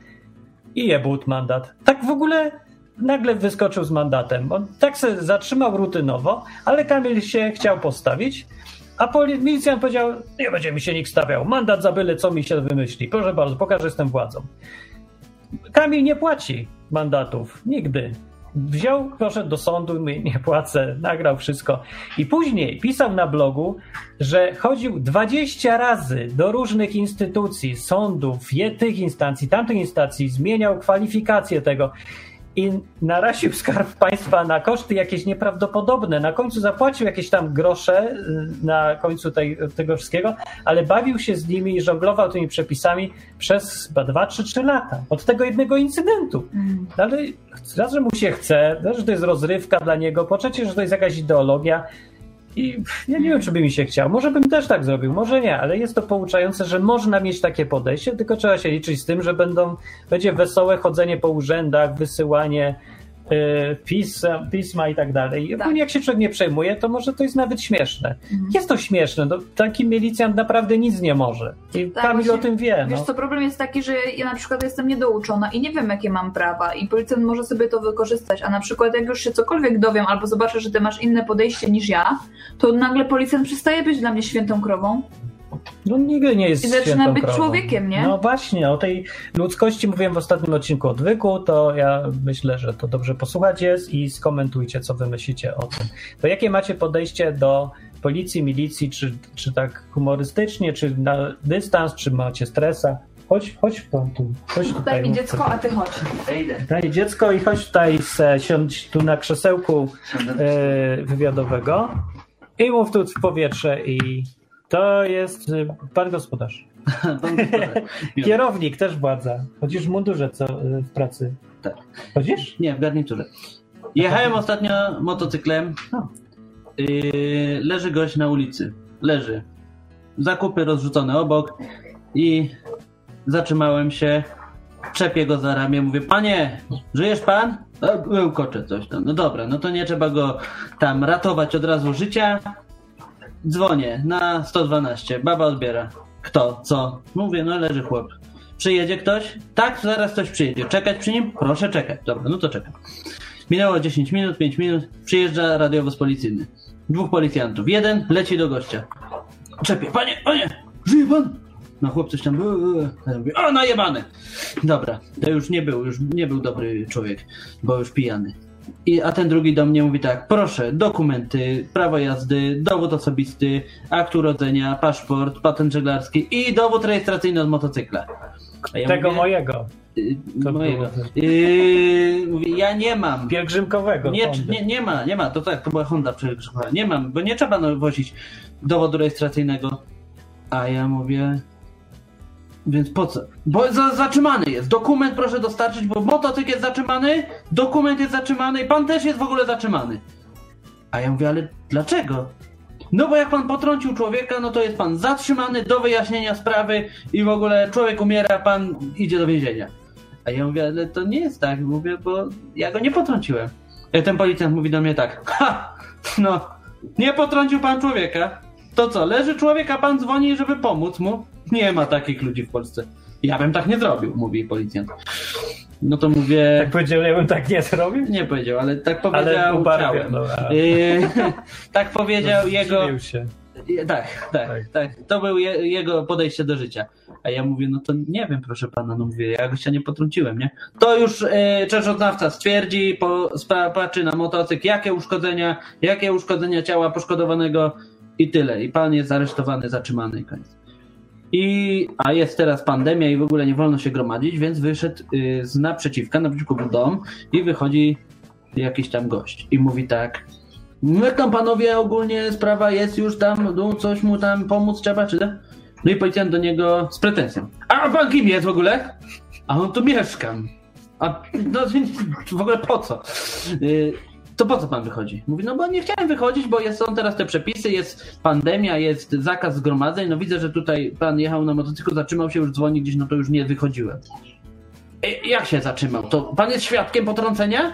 i jebut mandat. Tak w ogóle nagle wyskoczył z mandatem. On tak się zatrzymał rutynowo, ale Kamil się chciał postawić, a poli- milicjant powiedział, nie będzie mi się nikt stawiał, mandat za byle co mi się wymyśli. Proszę bardzo, pokażę, jestem władzą. Kamil nie płaci mandatów, nigdy. Wziął, poszedł do sądu, nie płacę, nagrał wszystko. I później pisał na blogu, że chodził 20 razy do różnych instytucji, sądów, tych instancji, tamtych instancji, zmieniał kwalifikacje tego i naraził skarb państwa na koszty jakieś nieprawdopodobne. Na końcu zapłacił jakieś tam grosze y, na końcu tej, tego wszystkiego, ale bawił się z nimi i żonglował tymi przepisami przez chyba 2 czy 3 lata. Od tego jednego incydentu. No Ale raz, że mu się chce, raz, że to jest rozrywka dla niego, po trzecie, że to jest jakaś ideologia. I ja nie wiem, czy by mi się chciał. Może bym też tak zrobił, może nie, ale jest to pouczające, że można mieć takie podejście, tylko trzeba się liczyć z tym, że będą, będzie wesołe chodzenie po urzędach, wysyłanie pisma, pisma i tak dalej. Tak. ogólnie jak się człowiek nie przejmuje, to może to jest nawet śmieszne. Jest to śmieszne, no, taki milicjant naprawdę nic nie może. I Tak, Kamil właśnie, o tym wie. Wiesz No. co, problem jest taki, że ja na przykład jestem niedouczona i nie wiem, jakie mam prawa i policjant może sobie to wykorzystać, a na przykład jak już się cokolwiek dowiem albo zobaczę, że ty masz inne podejście niż ja, to nagle policjant przestaje być dla mnie świętą krową. No nigdy nie jest I zaczyna świętą być krową. człowiekiem, nie? No właśnie, o tej ludzkości mówiłem w ostatnim odcinku odwyku, to ja myślę, że to dobrze posłuchać jest i skomentujcie, co wy myślicie o tym. To jakie macie podejście do policji, milicji, czy, czy tak humorystycznie, czy na dystans, czy macie stresa? Chodź, chodź pan tu, chodź tutaj. Daj mi dziecko, a ty chodź. Daj dziecko i chodź tutaj, se, siądź tu na krzesełku e, wywiadowego i mów tu w powietrze i to jest e, pan gospodarz. Kierownik, też władza. Chodzisz w mundurze co y, w pracy. Tak. Chodzisz? Nie, w garniturze. Jechałem ostatnio motocyklem. No. Yy, leży gość na ulicy. Leży. Zakupy rozrzucone obok i zatrzymałem się. Czepię go za ramię, mówię, panie, żyjesz pan? No, Łkocze coś tam. No dobra, no to nie trzeba go tam ratować od razu życia. Dzwonię na 112, baba odbiera. Kto? Co? Mówię, no leży chłop. Przyjedzie ktoś? Tak, zaraz ktoś przyjedzie. Czekać przy nim? Proszę czekać. Dobra, no to czekam. Minęło 10 minut, 5 minut. Przyjeżdża radiowóz policyjny. Dwóch policjantów. Jeden leci do gościa. Czepie, panie, panie, żyje pan? No chłop coś tam, e, e. Ja mówię, o najebany. Dobra, to już nie był, już nie był dobry człowiek, bo już pijany. I, a ten drugi do mnie mówi tak, proszę, dokumenty, prawo jazdy, dowód osobisty, akt urodzenia, paszport, patent żeglarski i dowód rejestracyjny od motocykla. Ja Tego mówię, mojego, y, To mojego. Yy, mówię, ja nie mam. pielgrzymkowego. Nie, nie, nie ma, nie ma, to tak, to była Honda przegrzewana. Nie mam, bo nie trzeba no, wozić dowodu rejestracyjnego. A ja mówię, więc po co? Bo za, zatrzymany jest. Dokument proszę dostarczyć, bo motocykl jest zatrzymany, dokument jest zatrzymany i pan też jest w ogóle zatrzymany. A ja mówię, ale dlaczego? No bo jak pan potrącił człowieka, no to jest pan zatrzymany do wyjaśnienia sprawy i w ogóle człowiek umiera, pan idzie do więzienia. A ja mówię, ale to nie jest tak, mówię, bo ja go nie potrąciłem. I ten policjant mówi do mnie tak, ha, no, nie potrącił pan człowieka. To co, leży człowiek, a pan dzwoni, żeby pomóc mu? Nie ma takich ludzi w Polsce. Ja bym tak nie zrobił, mówi policjant. No to mówię, Jak powiedział, ja bym tak nie zrobił? nie powiedział, ale tak Ale powiedział, ubarwia, chciałem. no, a- Yy, tak powiedział jego, Zdziwił się. tak, tak, Tak. tak. To był je, jego podejście do życia. A ja mówię, no to nie wiem, proszę pana, no mówię, ja gościa nie potrąciłem, nie? To już e, czerzoznawca stwierdzi, po, patrzy na motocykl, jakie uszkodzenia, jakie uszkodzenia ciała poszkodowanego i tyle. I pan jest aresztowany, zatrzymany i koniec. I, a jest teraz pandemia i w ogóle nie wolno się gromadzić, więc wyszedł y, z naprzeciwka, naprzeciwko był dom i wychodzi jakiś tam gość i mówi tak no jak tam panowie ogólnie sprawa jest już tam, no coś mu tam pomóc trzeba, czy tak? No i policjant do niego z pretensją. A pan kim jest w ogóle? A on tu mieszkam. A no, w ogóle po co? To po co pan wychodzi? Mówi, no bo nie chciałem wychodzić, bo jest, są teraz te przepisy, jest pandemia, jest zakaz zgromadzeń, no widzę, że tutaj pan jechał na motocyklu, zatrzymał się, już dzwoni gdzieś, no to już nie wychodziłem. E, jak się zatrzymał? To pan jest świadkiem potrącenia?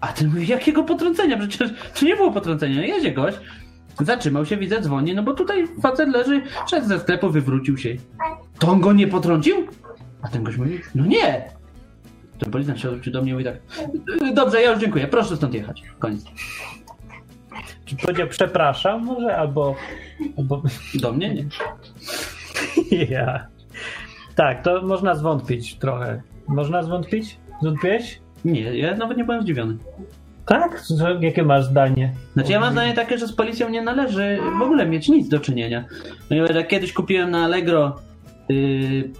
A ten mówi, jakiego potrącenia? Przecież to nie było potrącenia, jedzie gość. Zatrzymał się, widzę, dzwoni, no bo tutaj facet leży, szedł ze sklepu, wywrócił się. To on go nie potrącił? A ten gość mówi, no nie. Ten policjant się odwrócił do mnie i mówi tak, "Y, dobrze, ja już dziękuję, proszę stąd jechać. Koniec. Czy powiedział przepraszam może, albo... albo... Do mnie nie. ja. Tak, to można zwątpić trochę. Można zwątpić? Zwątpiłeś? Nie, ja nawet nie byłem zdziwiony. Tak? Jakie masz zdanie? Znaczy ja mam zdanie takie, że z policją nie należy w ogóle mieć nic do czynienia. Ponieważ jak kiedyś kupiłem na Allegro yy,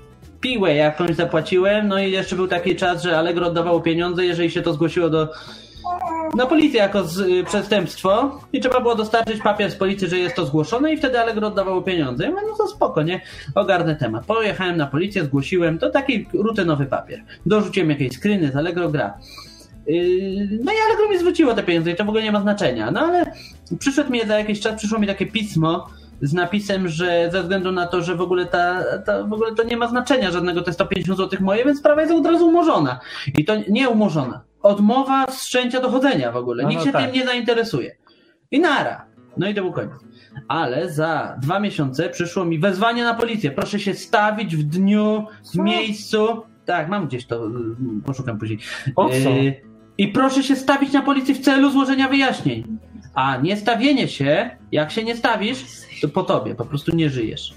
piłę jakąś zapłaciłem, no i jeszcze był taki czas, że Allegro oddawało pieniądze, jeżeli się to zgłosiło do na policję jako z, y, przestępstwo i trzeba było dostarczyć papier z policji, że jest to zgłoszone i wtedy Allegro oddawało pieniądze. Ja mówię, no to spoko, nie? Ogarnę temat. Pojechałem na policję, zgłosiłem, to taki rutynowy papier. Dorzuciłem jakieś screeny z Allegro gra. Yy, No i Allegro mi zwróciło te pieniądze i to w ogóle nie ma znaczenia. No ale przyszedł mi za jakiś czas, przyszło mi takie pismo z napisem, że ze względu na to, że w ogóle ta, ta w ogóle to nie ma znaczenia żadnego, jest 150 zł moje, więc sprawa jest od razu umorzona. I to nie umorzona. Odmowa wszczęcia dochodzenia w ogóle. No, Nikt no się tak. tym nie zainteresuje. I nara. No i to był koniec. Ale za dwa miesiące przyszło mi wezwanie na policję. Proszę się stawić w dniu, w miejscu. Tak, mam gdzieś to, y, poszukam później. O co? Y, I proszę się stawić na policji w celu złożenia wyjaśnień. A nie stawienie się, jak się nie stawisz, to po tobie, po prostu nie żyjesz.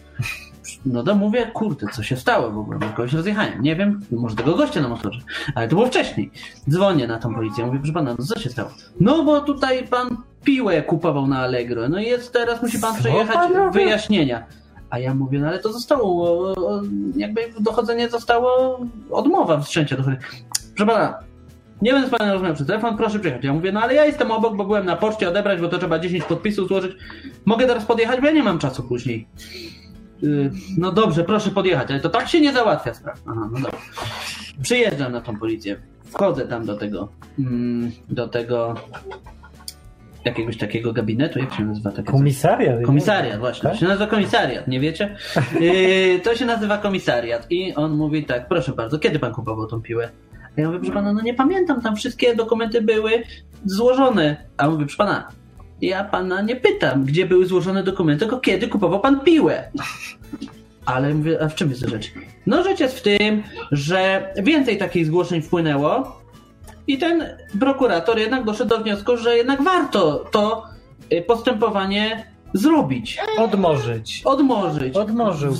No to mówię, kurde, co się stało w ogóle? Bo kogoś rozjechałem. Nie wiem, może tego gościa na motorze. Ale to było wcześniej. Dzwonię na tą policję, mówię, proszę pana, no co się stało? No bo tutaj pan piłę kupował na Allegro. No i jest teraz, musi pan Co przejechać pan wyjaśnienia. A ja mówię, no ale to zostało, jakby dochodzenie zostało, odmowa wszczęcia dochodzenia. Proszę pana, nie będę z panem rozmawiał przez telefon, proszę przyjechać. Ja mówię, no ale ja jestem obok, bo byłem na poczcie odebrać, bo to trzeba 10 podpisów złożyć. Mogę teraz podjechać, bo ja nie mam czasu później. Yy, no dobrze, proszę podjechać, ale to tak się nie załatwia sprawa. Aha, no dobra. Przyjeżdżam na tą policję, wchodzę tam do tego, mm, do tego jakiegoś takiego gabinetu, jak się nazywa takie? Komisariat. Komisariat, właśnie. Tak? To się nazywa komisariat, nie wiecie? Yy, to się nazywa komisariat. I on mówi tak, proszę bardzo, kiedy pan kupował tą piłę? Ja mówię, proszę pana, no nie pamiętam, tam wszystkie dokumenty były złożone. A on mówi, proszę pana, ja pana nie pytam, gdzie były złożone dokumenty, tylko kiedy kupował pan piłę. Ale mówię, a w czym jest rzecz? No rzecz jest w tym, że więcej takich zgłoszeń wpłynęło i ten prokurator jednak doszedł do wniosku, że jednak warto to y, postępowanie zrobić, Odmorzyć. odmorzyć, Odmorzył go.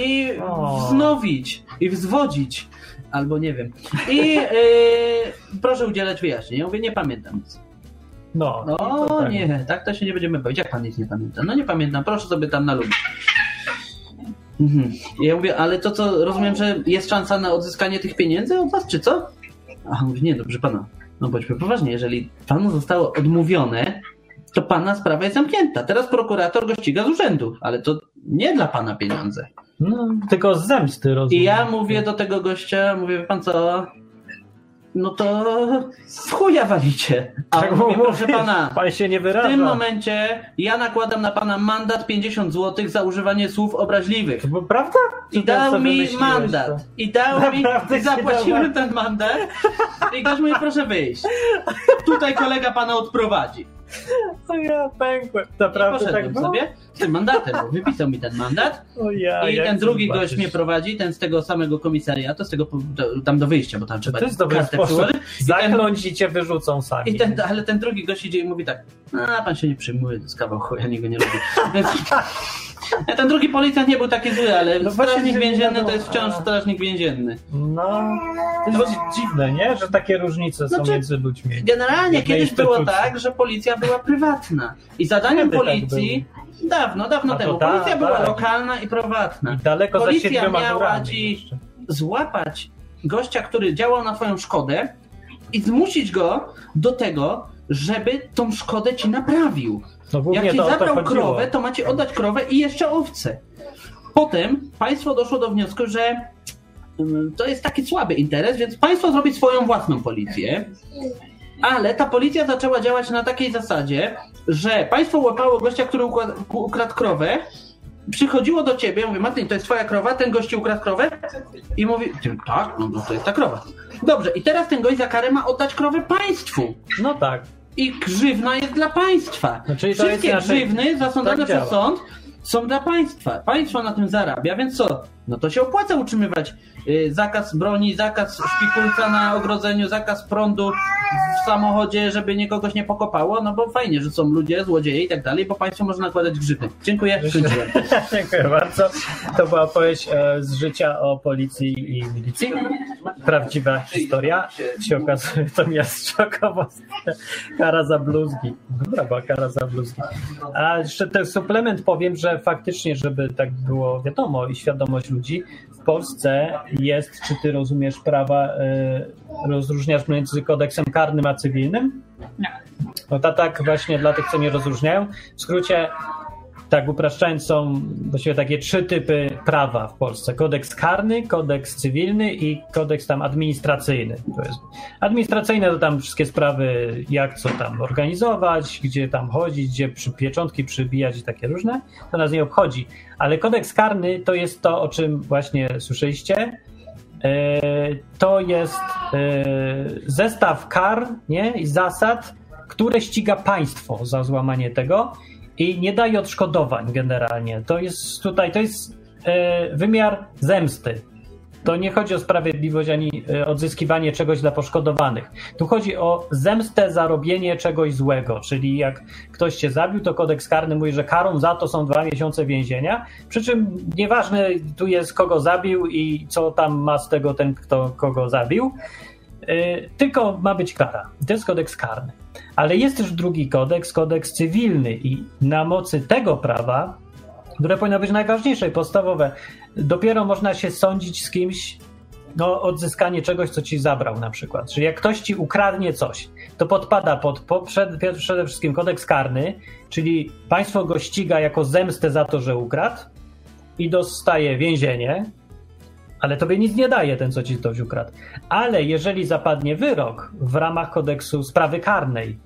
i O. wznowić i wzwodzić, albo nie wiem. I y, proszę udzielać wyjaśnień. Ja mówię, nie pamiętam nic. No, No to tak. nie, tak to się nie będziemy bawić. Jak pan nic nie pamięta? No nie pamiętam, proszę sobie tam na lubię. Mhm. Ja mówię, ale to co, rozumiem, że jest szansa na odzyskanie tych pieniędzy od was, czy co? A on mówi, nie, dobrze pana, no bądźmy poważnie, jeżeli panu zostało odmówione, to pana sprawa jest zamknięta. Teraz prokurator go ściga z urzędu, ale to nie dla pana pieniądze. No, tylko z zemsty rozumiem. I ja mówię do tego gościa, mówię, wie pan co, no to w chuja walicie. A Tak on mówi, mówię, proszę pana, Pan się nie w wyraża. tym momencie ja nakładam na pana mandat 50 zł za używanie słów obraźliwych. Bo prawda? I Czy dał mi mandat. to? I dał mi, i ci zapłaciłem ten mandat. I gość mówi, proszę wyjść. Tutaj kolega pana odprowadzi. O ja pękłem. I Naprawdę tak było? sobie z tym mandatem, bo wypisał mi ten mandat. O ja, I ten drugi zobaczysz. gość mnie prowadzi, ten z tego samego komisariatu, z tego do, tam do wyjścia, bo tam trzeba To jest dobry sposób. Zakląć i cię wyrzucą sami. i ten, ale ten drugi gość idzie i mówi tak, a pan się nie przyjmuje, to jest kawał chuja, nikt go nie lubi. Ten drugi policjant nie był taki zły, ale No strażnik więzienny to jest wciąż A. strażnik więzienny. No, to jest dziwne, nie? Że takie różnice są Znaczy, między ludźmi. Generalnie kiedyś było tak, że policja była prywatna i zadaniem Kiedy tak policji Dawno, dawno to temu. tak, Policja była tak. lokalna i prywatna. I daleko za Policja siedmioma miała jeszcze. złapać gościa, który działał na twoją szkodę i zmusić go do tego, żeby tą szkodę ci naprawił. No Jak ci to to zabrał chodziło. krowę, to macie oddać krowę i jeszcze owce. Potem państwo doszło do wniosku, że mm, to jest taki słaby interes, więc państwo zrobi swoją własną policję. Ale ta policja zaczęła działać na takiej zasadzie, że państwo łapało gościa, który ukradł krowę, przychodziło do ciebie, mówi, Martin, to jest twoja krowa, ten gość ci ukradł krowę? I mówi, tak, no to jest ta krowa. Dobrze, i teraz ten gość za karę ma oddać krowę państwu. No tak. I grzywna jest dla państwa. No, czyli to Wszystkie grzywny zasądzone tak przez sąd są dla państwa. Państwo na tym zarabia, więc co? No to się opłaca utrzymywać y, zakaz broni, zakaz szpikulca na ogrodzeniu, zakaz prądu w samochodzie, żeby nikogoś nie pokopało, no bo fajnie, że są ludzie, złodzieje i tak dalej, bo państwo może nakładać grzywny. Dziękuję, skończyłem. Dziękuję bardzo. To była opowieść e, z życia o policji i milicji. Prawdziwa historia. Się okazuje, to mnie zszokowało. Kara za bluzgi. Dobra była kara za bluzgi. A jeszcze ten suplement powiem, że faktycznie, żeby tak było wiadomo i świadomość ludzi, w Polsce jest, czy ty rozumiesz prawa, e, rozróżniasz między kodeksem karnym a cywilnym? Nie. No to tak właśnie dla tych, co nie rozróżniają. W skrócie, tak upraszczając, są właściwie takie trzy typy prawa w Polsce. Kodeks karny, kodeks cywilny i kodeks tam administracyjny. To jest. Administracyjne to tam wszystkie sprawy, jak co tam organizować, gdzie tam chodzić, gdzie przy pieczątki przybijać i takie różne. To nas nie obchodzi. Ale kodeks karny to jest to, o czym właśnie słyszeliście. E, To jest e, zestaw kar nie? i zasad, które ściga państwo za złamanie tego i nie daje odszkodowań generalnie. To jest tutaj, to jest e, wymiar zemsty. To nie chodzi o sprawiedliwość ani e, odzyskiwanie czegoś dla poszkodowanych. Tu chodzi o zemstę za robienie czegoś złego, czyli jak ktoś cię zabił, to kodeks karny mówi, że karą za to są dwa miesiące więzienia. Przy czym nieważne tu jest, kogo zabił i co tam ma z tego ten, kto kogo zabił, yy, tylko ma być kara. To jest kodeks karny. Ale jest też drugi kodeks, kodeks cywilny i na mocy tego prawa, które powinno być najważniejsze i podstawowe, dopiero można się sądzić z kimś no, odzyskanie czegoś, co ci zabrał na przykład. Że jak ktoś ci ukradnie coś, to podpada pod po, przed, przede wszystkim kodeks karny, czyli państwo go ściga jako zemstę za to, że ukradł i dostaje więzienie, ale tobie nic nie daje ten, co ci ktoś ukradł. Ale jeżeli zapadnie wyrok w ramach kodeksu sprawy karnej,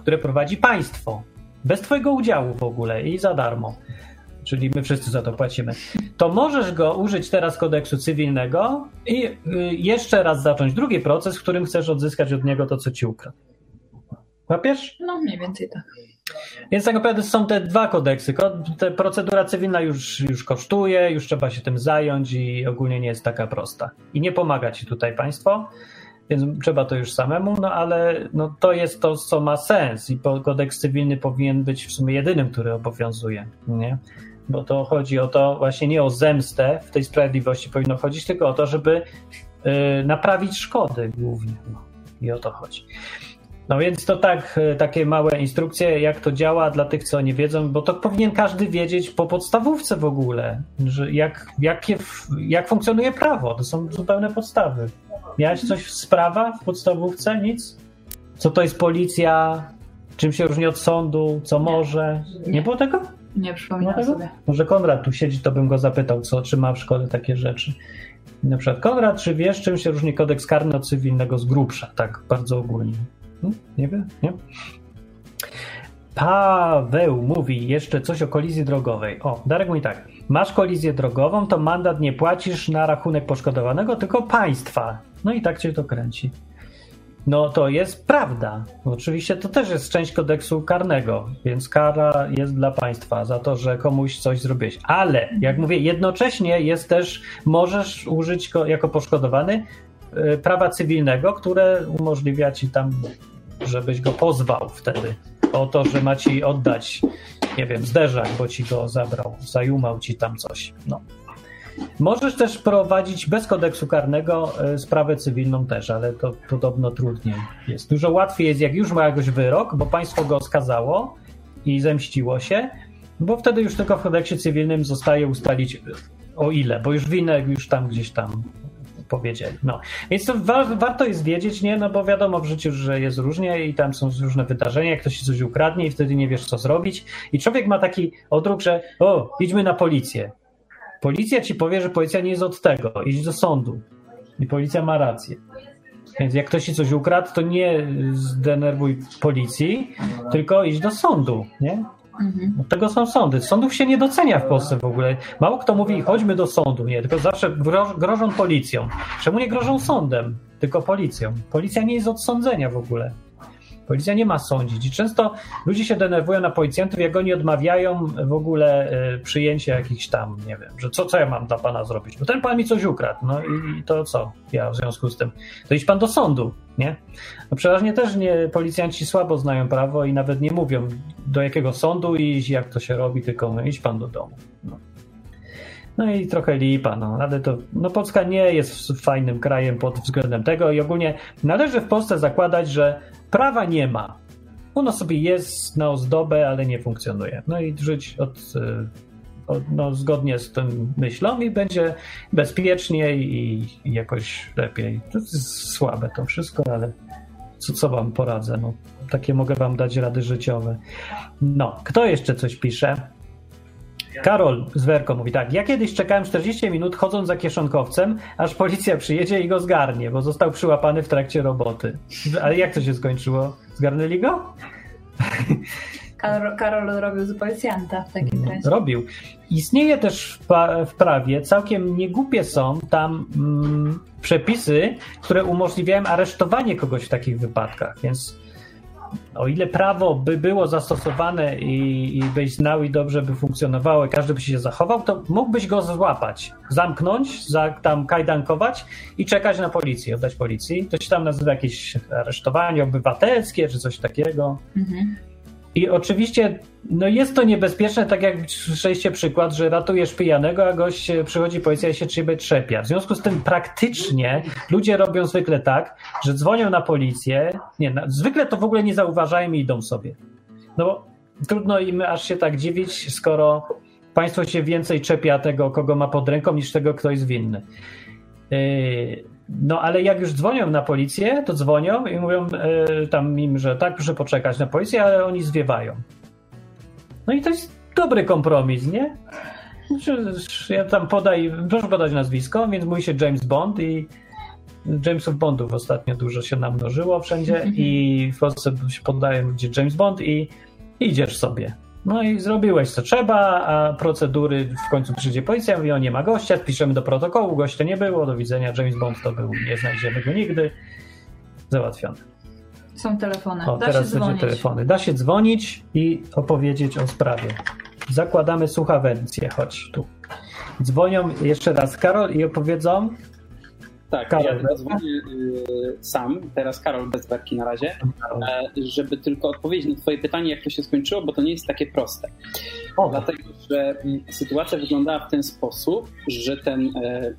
które prowadzi państwo, bez twojego udziału w ogóle i za darmo, czyli my wszyscy za to płacimy, to możesz go użyć teraz kodeksu cywilnego i y, jeszcze raz zacząć drugi proces, w którym chcesz odzyskać od niego to, co ci ukradł. Łapiesz? No mniej więcej tak. Więc tak naprawdę są te dwa kodeksy. Ko- te procedura cywilna już, już kosztuje, już trzeba się tym zająć i ogólnie nie jest taka prosta. I nie pomaga ci tutaj państwo, więc trzeba to już samemu, no ale no, to jest to, co ma sens i kodeks cywilny powinien być w sumie jedynym, który obowiązuje, nie? Bo to chodzi o to właśnie nie o zemstę w tej sprawiedliwości powinno chodzić, tylko o to, żeby y, naprawić szkody głównie. No. I o to chodzi. No więc to tak, e, takie małe instrukcje, jak to działa dla tych, co nie wiedzą, bo to powinien każdy wiedzieć po podstawówce w ogóle, że jak, jakie, jak funkcjonuje prawo. To są zupełne podstawy. Miałeś coś z prawa w podstawówce? Nic? Co to jest policja? Czym się różni od sądu? Co może? Nie było tego? Nie przypominam Dlatego? sobie. Może Konrad tu siedzi, to bym go zapytał, co, czy ma w szkole takie rzeczy. Na przykład, Konrad, czy wiesz, czym się różni kodeks karny od cywilnego z grubsza? Tak, bardzo ogólnie. Hmm? Nie wiem, nie? Paweł mówi jeszcze coś o kolizji drogowej. O, Darek mówi tak. Masz kolizję drogową, to mandat nie płacisz na rachunek poszkodowanego, tylko państwa. No i tak cię to kręci. No to jest prawda. Oczywiście to też jest część kodeksu karnego, więc kara jest dla państwa za to, że komuś coś zrobiłeś. Ale, jak mówię, jednocześnie jest też, możesz użyć jako poszkodowany y, prawa cywilnego, które umożliwia ci tam, żebyś go pozwał wtedy o to, że ma ci oddać, nie wiem, zderzak, bo ci go zabrał, zajumał ci tam coś. No. Możesz też prowadzić bez kodeksu karnego e, sprawę cywilną też, ale to podobno trudniej jest. Dużo łatwiej jest, jak już ma jakiś wyrok, bo państwo go skazało i zemściło się, Bo wtedy już tylko w kodeksie cywilnym zostaje ustalić o ile, bo już winę już tam gdzieś tam powiedzieli. No. Więc to wa warto jest wiedzieć, nie? No bo wiadomo w życiu, że jest różnie i tam są różne wydarzenia, ktoś ci coś ukradnie i wtedy nie wiesz, co zrobić. I człowiek ma taki odruch, że o, idźmy na policję. Policja ci powie, że policja nie jest od tego. Idź do sądu. I policja ma rację. Więc jak ktoś ci coś ukradł, to nie zdenerwuj policji, tylko idź do sądu, nie? Mhm. Od tego są sądy. Sądów się nie docenia w Polsce w ogóle. Mało kto mówi, chodźmy do sądu, nie, tylko zawsze gro, grożą policją. Czemu nie grożą sądem, tylko policją? Policja nie jest od sądzenia w ogóle. Policja nie ma sądzić i często ludzie się denerwują na policjantów, jak oni odmawiają w ogóle y, przyjęcia jakichś tam, nie wiem, że co, co ja mam dla pana zrobić? Bo ten pan mi coś ukradł, no i, i to co ja w związku z tym? To idź pan do sądu, nie? No przeważnie też nie, policjanci słabo znają prawo i nawet nie mówią do jakiego sądu iść, jak to się robi, tylko mówią, idź pan do domu. No. No i trochę lipa, no, ale to, no Polska nie jest fajnym krajem pod względem tego i ogólnie należy w Polsce zakładać, że prawa nie ma. Ono sobie jest na ozdobę, ale nie funkcjonuje. No i żyć od, y, od, no, zgodnie z tym myślą i będzie bezpieczniej i, jakoś lepiej. To jest słabe to wszystko, ale co, co wam poradzę? No, takie mogę wam dać rady życiowe. No, kto jeszcze coś pisze? Karol z Werko mówi tak. Ja kiedyś czekałem 40 minut chodząc za kieszonkowcem, aż policja przyjedzie i go zgarnie, bo został przyłapany w trakcie roboty. Ale jak to się skończyło? Zgarnęli go? Karol, Karol robił z policjanta w takim razie. Robił. Istnieje też w prawie, całkiem niegłupie są tam mm, przepisy, które umożliwiają aresztowanie kogoś w takich wypadkach, więc o ile prawo by było zastosowane i, i byś znał i dobrze by funkcjonowało i każdy by się zachował, to mógłbyś go złapać, zamknąć, za, tam kajdankować i czekać na policję, oddać policji. To się tam nazywa jakieś aresztowanie obywatelskie czy coś takiego. Mhm. I oczywiście no jest to niebezpieczne, tak jak słyszeliście przykład, że ratujesz pijanego, a gość e, przychodzi policja i się ciebie trzepia. W związku z tym praktycznie ludzie robią zwykle tak, że dzwonią na policję, nie, na, zwykle to w ogóle nie zauważają i idą sobie. No bo trudno im aż się tak dziwić, skoro państwo się więcej czepia tego, kogo ma pod ręką, niż tego, kto jest winny. Yy, no ale jak już dzwonią na policję, to dzwonią i mówią yy, tam im, że tak, proszę poczekać na policję, ale oni zwiewają. No i to jest dobry kompromis, nie? Ja tam podaj, proszę podać nazwisko, więc mówi się James Bond i Jamesów Bondów ostatnio dużo się namnożyło wszędzie i w Polsce się podaje ludzie James Bond i idziesz sobie. No i zrobiłeś co trzeba, a procedury w końcu przyjdzie policja, mówi o nie ma gościa, piszemy do protokołu, gościa nie było, do widzenia, James Bond to był, nie znajdziemy go nigdy. Załatwione. Są telefony. O, Da się teraz będzie dzwonić. telefony. Da się dzwonić i opowiedzieć o sprawie. Zakładamy słuchawencję, chodź tu. Dzwonią jeszcze raz Karol i opowiedzą. Tak, Karol, ja dzwonię y, sam, teraz Karol bez werki na razie, e, żeby tylko odpowiedzieć na twoje pytanie, jak to się skończyło, bo to nie jest takie proste. O, Dlatego, że mm, sytuacja wyglądała w ten sposób, że ten e,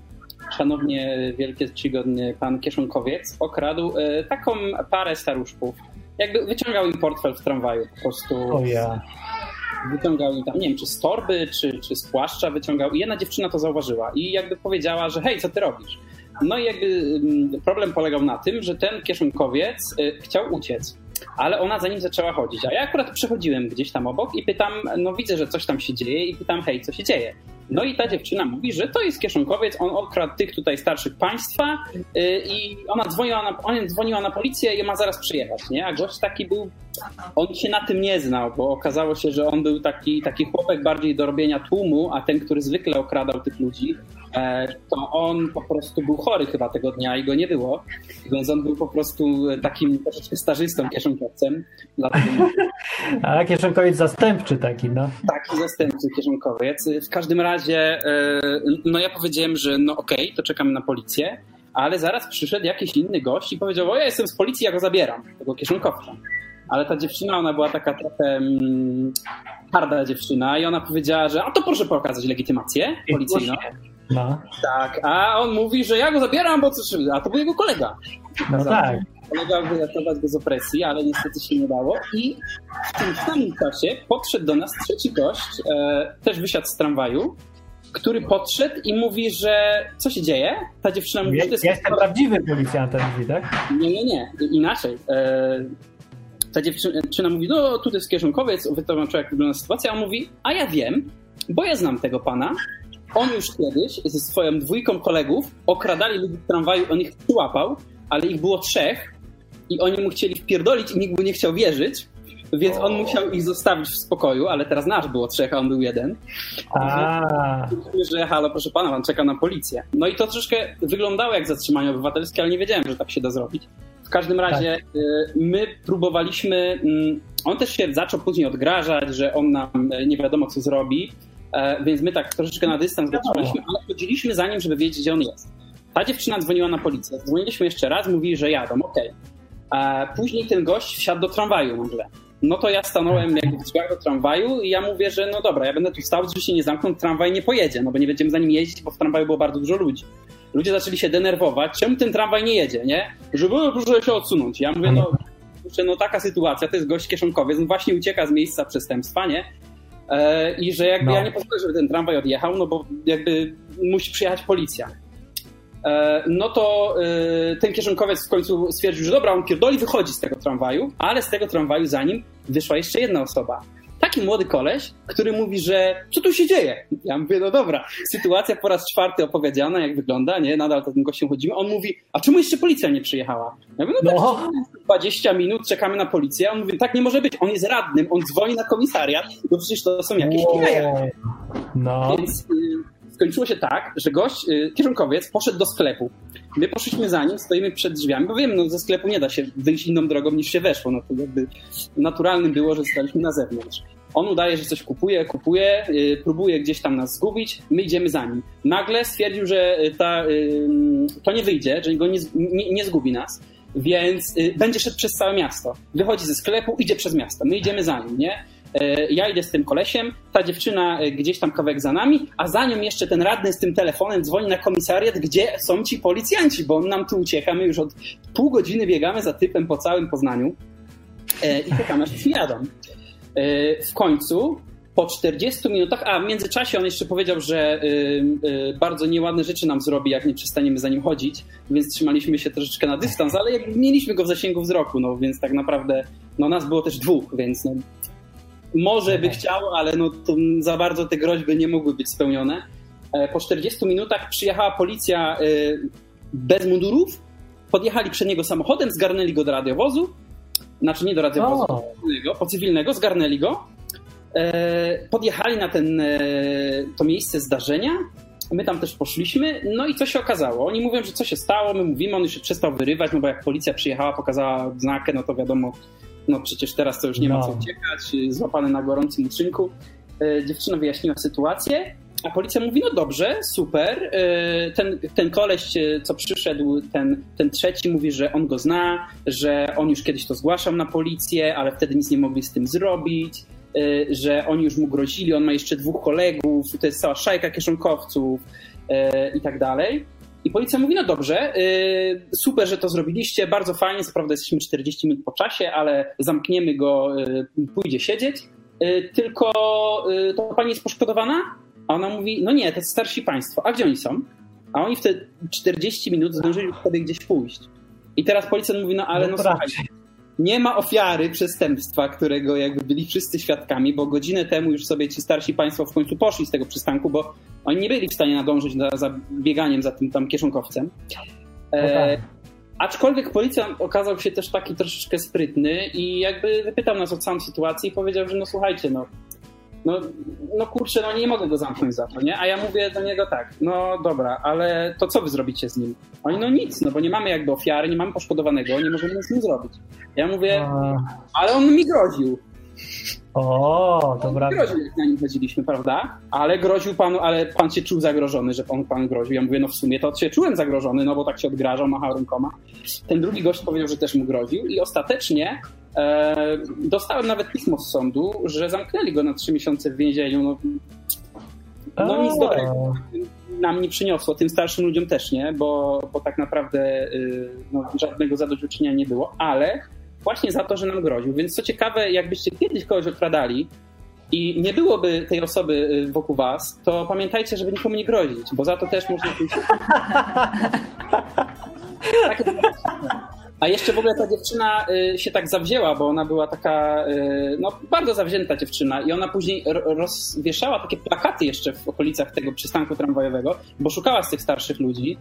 szanownie wielkie czcigodny pan Kieszonkowiec okradł e, taką parę staruszków. Jakby wyciągał im portfel w tramwaju po prostu. o ja. Wyciągał im tam, nie wiem, czy z torby, czy, czy z płaszcza wyciągał. I jedna dziewczyna to zauważyła i jakby powiedziała, że hej, co ty robisz? No i jakby mm, problem polegał na tym, że ten kieszonkowiec y, chciał uciec, ale ona za nim zaczęła chodzić. A ja akurat przechodziłem gdzieś tam obok i pytam, no widzę, że coś tam się dzieje i pytam, hej, co się dzieje? No i ta dziewczyna mówi, że to jest kieszonkowiec, on okradł tych tutaj starszych państwa y, i ona dzwoniła, na, ona dzwoniła na policję i ma zaraz przyjechać, nie? A gość taki był, on się na tym nie znał, bo okazało się, że on był taki, taki chłopek bardziej do robienia tłumu, a ten, który zwykle okradał tych ludzi, to on po prostu był chory chyba tego dnia i go nie było, więc on był po prostu takim troszeczkę stażystą kieszonkowcem, A kieszonkowiec zastępczy taki, no. taki zastępcy kieszonkowiec. W każdym razie, e, no ja powiedziałem, że no okej, to czekamy na policję, ale zaraz przyszedł jakiś inny gość i powiedział, o ja jestem z policji, ja go zabieram, tego kieszonkowca. Ale ta dziewczyna, ona była taka trochę mm, harda dziewczyna i ona powiedziała, że a to proszę pokazać legitymację policyjną. No, Tak, a on mówi, że ja go zabieram, bo coś, a to był jego kolega. no tak. Kolega wyratować go z opresji, ale niestety się nie dało. I w tym samym czasie podszedł do nas trzeci gość, e, też wysiadł z tramwaju, który podszedł i mówi, że co się dzieje? Ta dziewczyna mówi, że to Ja jest... jestem prawdziwy policjantem, mówi, tak? Nie, nie, nie, inaczej. E, ta dziewczyna mówi, no tu to jest kieszonkowiec, wytłumaczył jak wygląda sytuacja, a on mówi, a ja wiem, bo ja znam tego pana. On już kiedyś ze swoją dwójką kolegów okradali ludzi w tramwaju, on ich przyłapał, ale ich było trzech i oni mu chcieli wpierdolić i nikt mu nie chciał wierzyć, więc on musiał ich zostawić w spokoju, ale teraz nasz było trzech, a on był jeden. Że halo, proszę pana, pan czeka na policję. No i to troszkę wyglądało jak zatrzymanie obywatelskie, ale nie wiedziałem, że tak się da zrobić. W każdym razie y, my próbowaliśmy, mm, on też się zaczął później odgrażać, że on nam y, nie wiadomo co zrobi, więc my tak troszeczkę na dystans go trzymaliśmy, ale chodziliśmy za nim, żeby wiedzieć, gdzie on jest. Ta dziewczyna dzwoniła na policję, dzwoniliśmy jeszcze raz, mówili, że jadą, okej. E, Później ten gość wsiadł do tramwaju nagle. No to ja stanąłem jakby w drzwiach do tramwaju i ja mówię, że no dobra, ja będę tu stał, drzwi się nie zamkną, tramwaj nie pojedzie, no bo nie będziemy za nim jeździć, bo w tramwaju było bardzo dużo ludzi. Ludzie zaczęli się denerwować, czemu ten tramwaj nie jedzie, nie? Żeby "O, proszę się odsunąć. Ja mówię, no, no taka sytuacja, to jest gość kieszonkowiec, on właśnie ucieka z miejsca przestępstwa, nie? E, I że jakby No. ja nie pozwolę, żeby ten tramwaj odjechał, no bo jakby musi przyjechać policja. E, no to e, ten kieszonkowiec w końcu stwierdził, że dobra, on pierdoli, wychodzi z tego tramwaju, ale z tego tramwaju za nim wyszła jeszcze jedna osoba. Taki młody koleś, który mówi, że co tu się dzieje? Ja mówię, no dobra, sytuacja po raz czwarty opowiedziana, jak wygląda, nie, nadal za tym gościem chodzimy. On mówi, a czemu jeszcze policja nie przyjechała? Ja mówię, no, no, tak, 20 minut czekamy na policję. On mówi, tak nie może być, on jest radnym, on dzwoni na komisariat, bo przecież to są jakieś jaja. no, Więc y, skończyło się tak, że gość, y, kieszonkowiec, poszedł do sklepu. My poszliśmy za nim, stoimy przed drzwiami, bo wiem, no ze sklepu nie da się wyjść inną drogą niż się weszło. No to jakby naturalnym było, że staliśmy na zewnątrz. On udaje, że coś kupuje, kupuje, y, próbuje gdzieś tam nas zgubić, my idziemy za nim. Nagle stwierdził, że y, ta, y, to nie wyjdzie, że go nie, nie, nie zgubi nas, więc y, będzie szedł przez całe miasto. Wychodzi ze sklepu, idzie przez miasto, my idziemy za nim, nie? E, Ja idę z tym kolesiem, ta dziewczyna e, gdzieś tam kawałek za nami, a za nią jeszcze ten radny z tym telefonem dzwoni na komisariat, gdzie są ci policjanci, bo on nam tu ucieka. My już od pół godziny biegamy za typem po całym Poznaniu e, i czekamy, aż przyjadą. E, W końcu, po 40 minutach, a w międzyczasie on jeszcze powiedział, że y, y, bardzo nieładne rzeczy nam zrobi, jak nie przestaniemy za nim chodzić, więc trzymaliśmy się troszeczkę na dystans, ale jakby mieliśmy go w zasięgu wzroku, no więc tak naprawdę no, nas było też dwóch, więc no, może by chciał, ale no to za bardzo te groźby nie mogły być spełnione. E, Po 40 minutach przyjechała policja y, bez mundurów, podjechali przed niego samochodem, zgarnęli go do radiowozu, znaczy nie do radiowozu, O. po cywilnego, po cywilnego, zgarnęli go, e, podjechali na ten, e, to miejsce zdarzenia, my tam też poszliśmy, no i co się okazało? Oni mówią, że co się stało, my mówimy, on już się przestał wyrywać, no bo jak policja przyjechała, pokazała znakę, no to wiadomo, no przecież teraz to już nie ma No. co uciekać, złapany na gorącym uczynku. E, Dziewczyna wyjaśniła sytuację, a policja mówi, no dobrze, super. E, Ten, ten koleś, e, co przyszedł, ten, ten trzeci mówi, że on go zna, że on już kiedyś to zgłaszał na policję, ale wtedy nic nie mogli z tym zrobić, e, że oni już mu grozili, on ma jeszcze dwóch kolegów, to jest cała szajka kieszonkowców i tak dalej. I policja mówi, no dobrze, super, że to zrobiliście, bardzo fajnie, co prawda jesteśmy 40 minut po czasie, ale zamkniemy go, pójdzie siedzieć, tylko to pani jest poszkodowana? A ona mówi, no nie, to starsi państwo, a gdzie oni są? A oni w te 40 minut zdążyli sobie gdzieś pójść. I teraz policjant mówi, no ale no, No słuchajcie, nie ma ofiary przestępstwa, którego jakby byli wszyscy świadkami, bo godzinę temu już sobie ci starsi państwo w końcu poszli z tego przystanku, bo oni nie byli w stanie nadążyć za, za bieganiem za tym tam kieszonkowcem. E, aczkolwiek policjant okazał się też taki troszeczkę sprytny i jakby wypytał nas o całą sytuację i powiedział, że no słuchajcie, no, no, no kurczę, no nie mogę go zamknąć za to, nie? A ja mówię do niego tak, no dobra, ale to co wy zrobicie z nim? Oni no nic, no bo nie mamy jakby ofiary, nie mamy poszkodowanego, nie możemy nic z nim zrobić. Ja mówię, ale on mi groził. O, On prawda. groził, jak na nim chodziliśmy, prawda? Ale groził panu, ale pan się czuł zagrożony, że pan, pan groził. Ja mówię, no w sumie to się czułem zagrożony, no bo tak się odgrażał, machał rękoma. Ten drugi gość powiedział, że też mu groził i ostatecznie dostałem nawet pismo z sądu, że zamknęli go na trzy miesiące w więzieniu. No, no nic dobrego. nam nie przyniosło, tym starszym ludziom też nie, bo, bo tak naprawdę y, no, żadnego zadośćuczynienia nie było, ale właśnie za to, że nam groził. Więc co ciekawe, jakbyście kiedyś kogoś okradali i nie byłoby tej osoby y, wokół was, to pamiętajcie, żeby nikomu nie grozić, bo za to też można. Takie. A jeszcze w ogóle ta dziewczyna y, się tak zawzięła, bo ona była taka, y, no bardzo zawzięta dziewczyna i ona później ro- rozwieszała takie plakaty jeszcze w okolicach tego przystanku tramwajowego, bo szukała z tych starszych ludzi,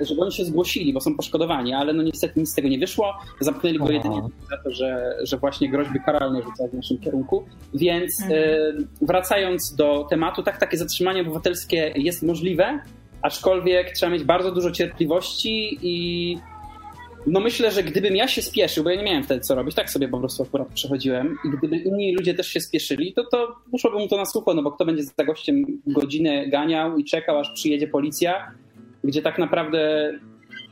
y, żeby oni się zgłosili, bo są poszkodowani, ale no niestety nic z tego nie wyszło. Zamknęli go jedynie za to, że, że właśnie groźby karalne rzucają w naszym kierunku. Więc y, wracając do tematu, tak, takie zatrzymanie obywatelskie jest możliwe, aczkolwiek trzeba mieć bardzo dużo cierpliwości i no myślę, że gdybym ja się spieszył, bo ja nie miałem wtedy co robić, tak sobie po prostu akurat przechodziłem i gdyby inni ludzie też się spieszyli, to, to muszłoby mu to na sucho, no bo kto będzie za gościem godzinę ganiał i czekał, aż przyjedzie policja, gdzie tak naprawdę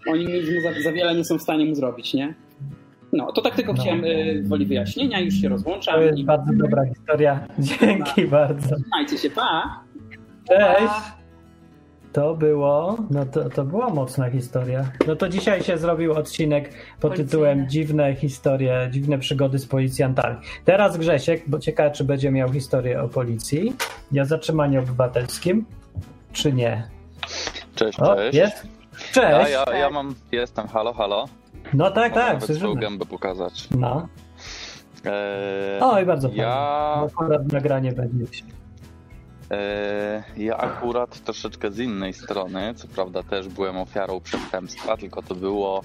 oni nic mu za, za wiele nie są w stanie mu zrobić, nie? No, to tak tylko No. chciałem y, woli wyjaśnienia, już się rozłączam To jest i bardzo dobra historia. Dzięki bardzo. trzymajcie się, pa! Cześć! To było, no to, to była mocna historia. No to dzisiaj się zrobił odcinek pod tytułem Dziwne historie, dziwne przygody z policjantami. Teraz Grzesiek, bo ciekawe, czy będzie miał historię o policji i o zatrzymaniu obywatelskim, czy nie. Cześć, O, cześć. jest? Ja, Cześć! ja, ja mam, jestem, halo, halo. No tak, Mogę tak, słyszymy. gębę pokazać. No. Eee, Oj, bardzo fajnie. ja, Bo Akurat nagranie będzie. Eee, ja akurat troszeczkę z innej strony, co prawda też byłem ofiarą przestępstwa, tylko to było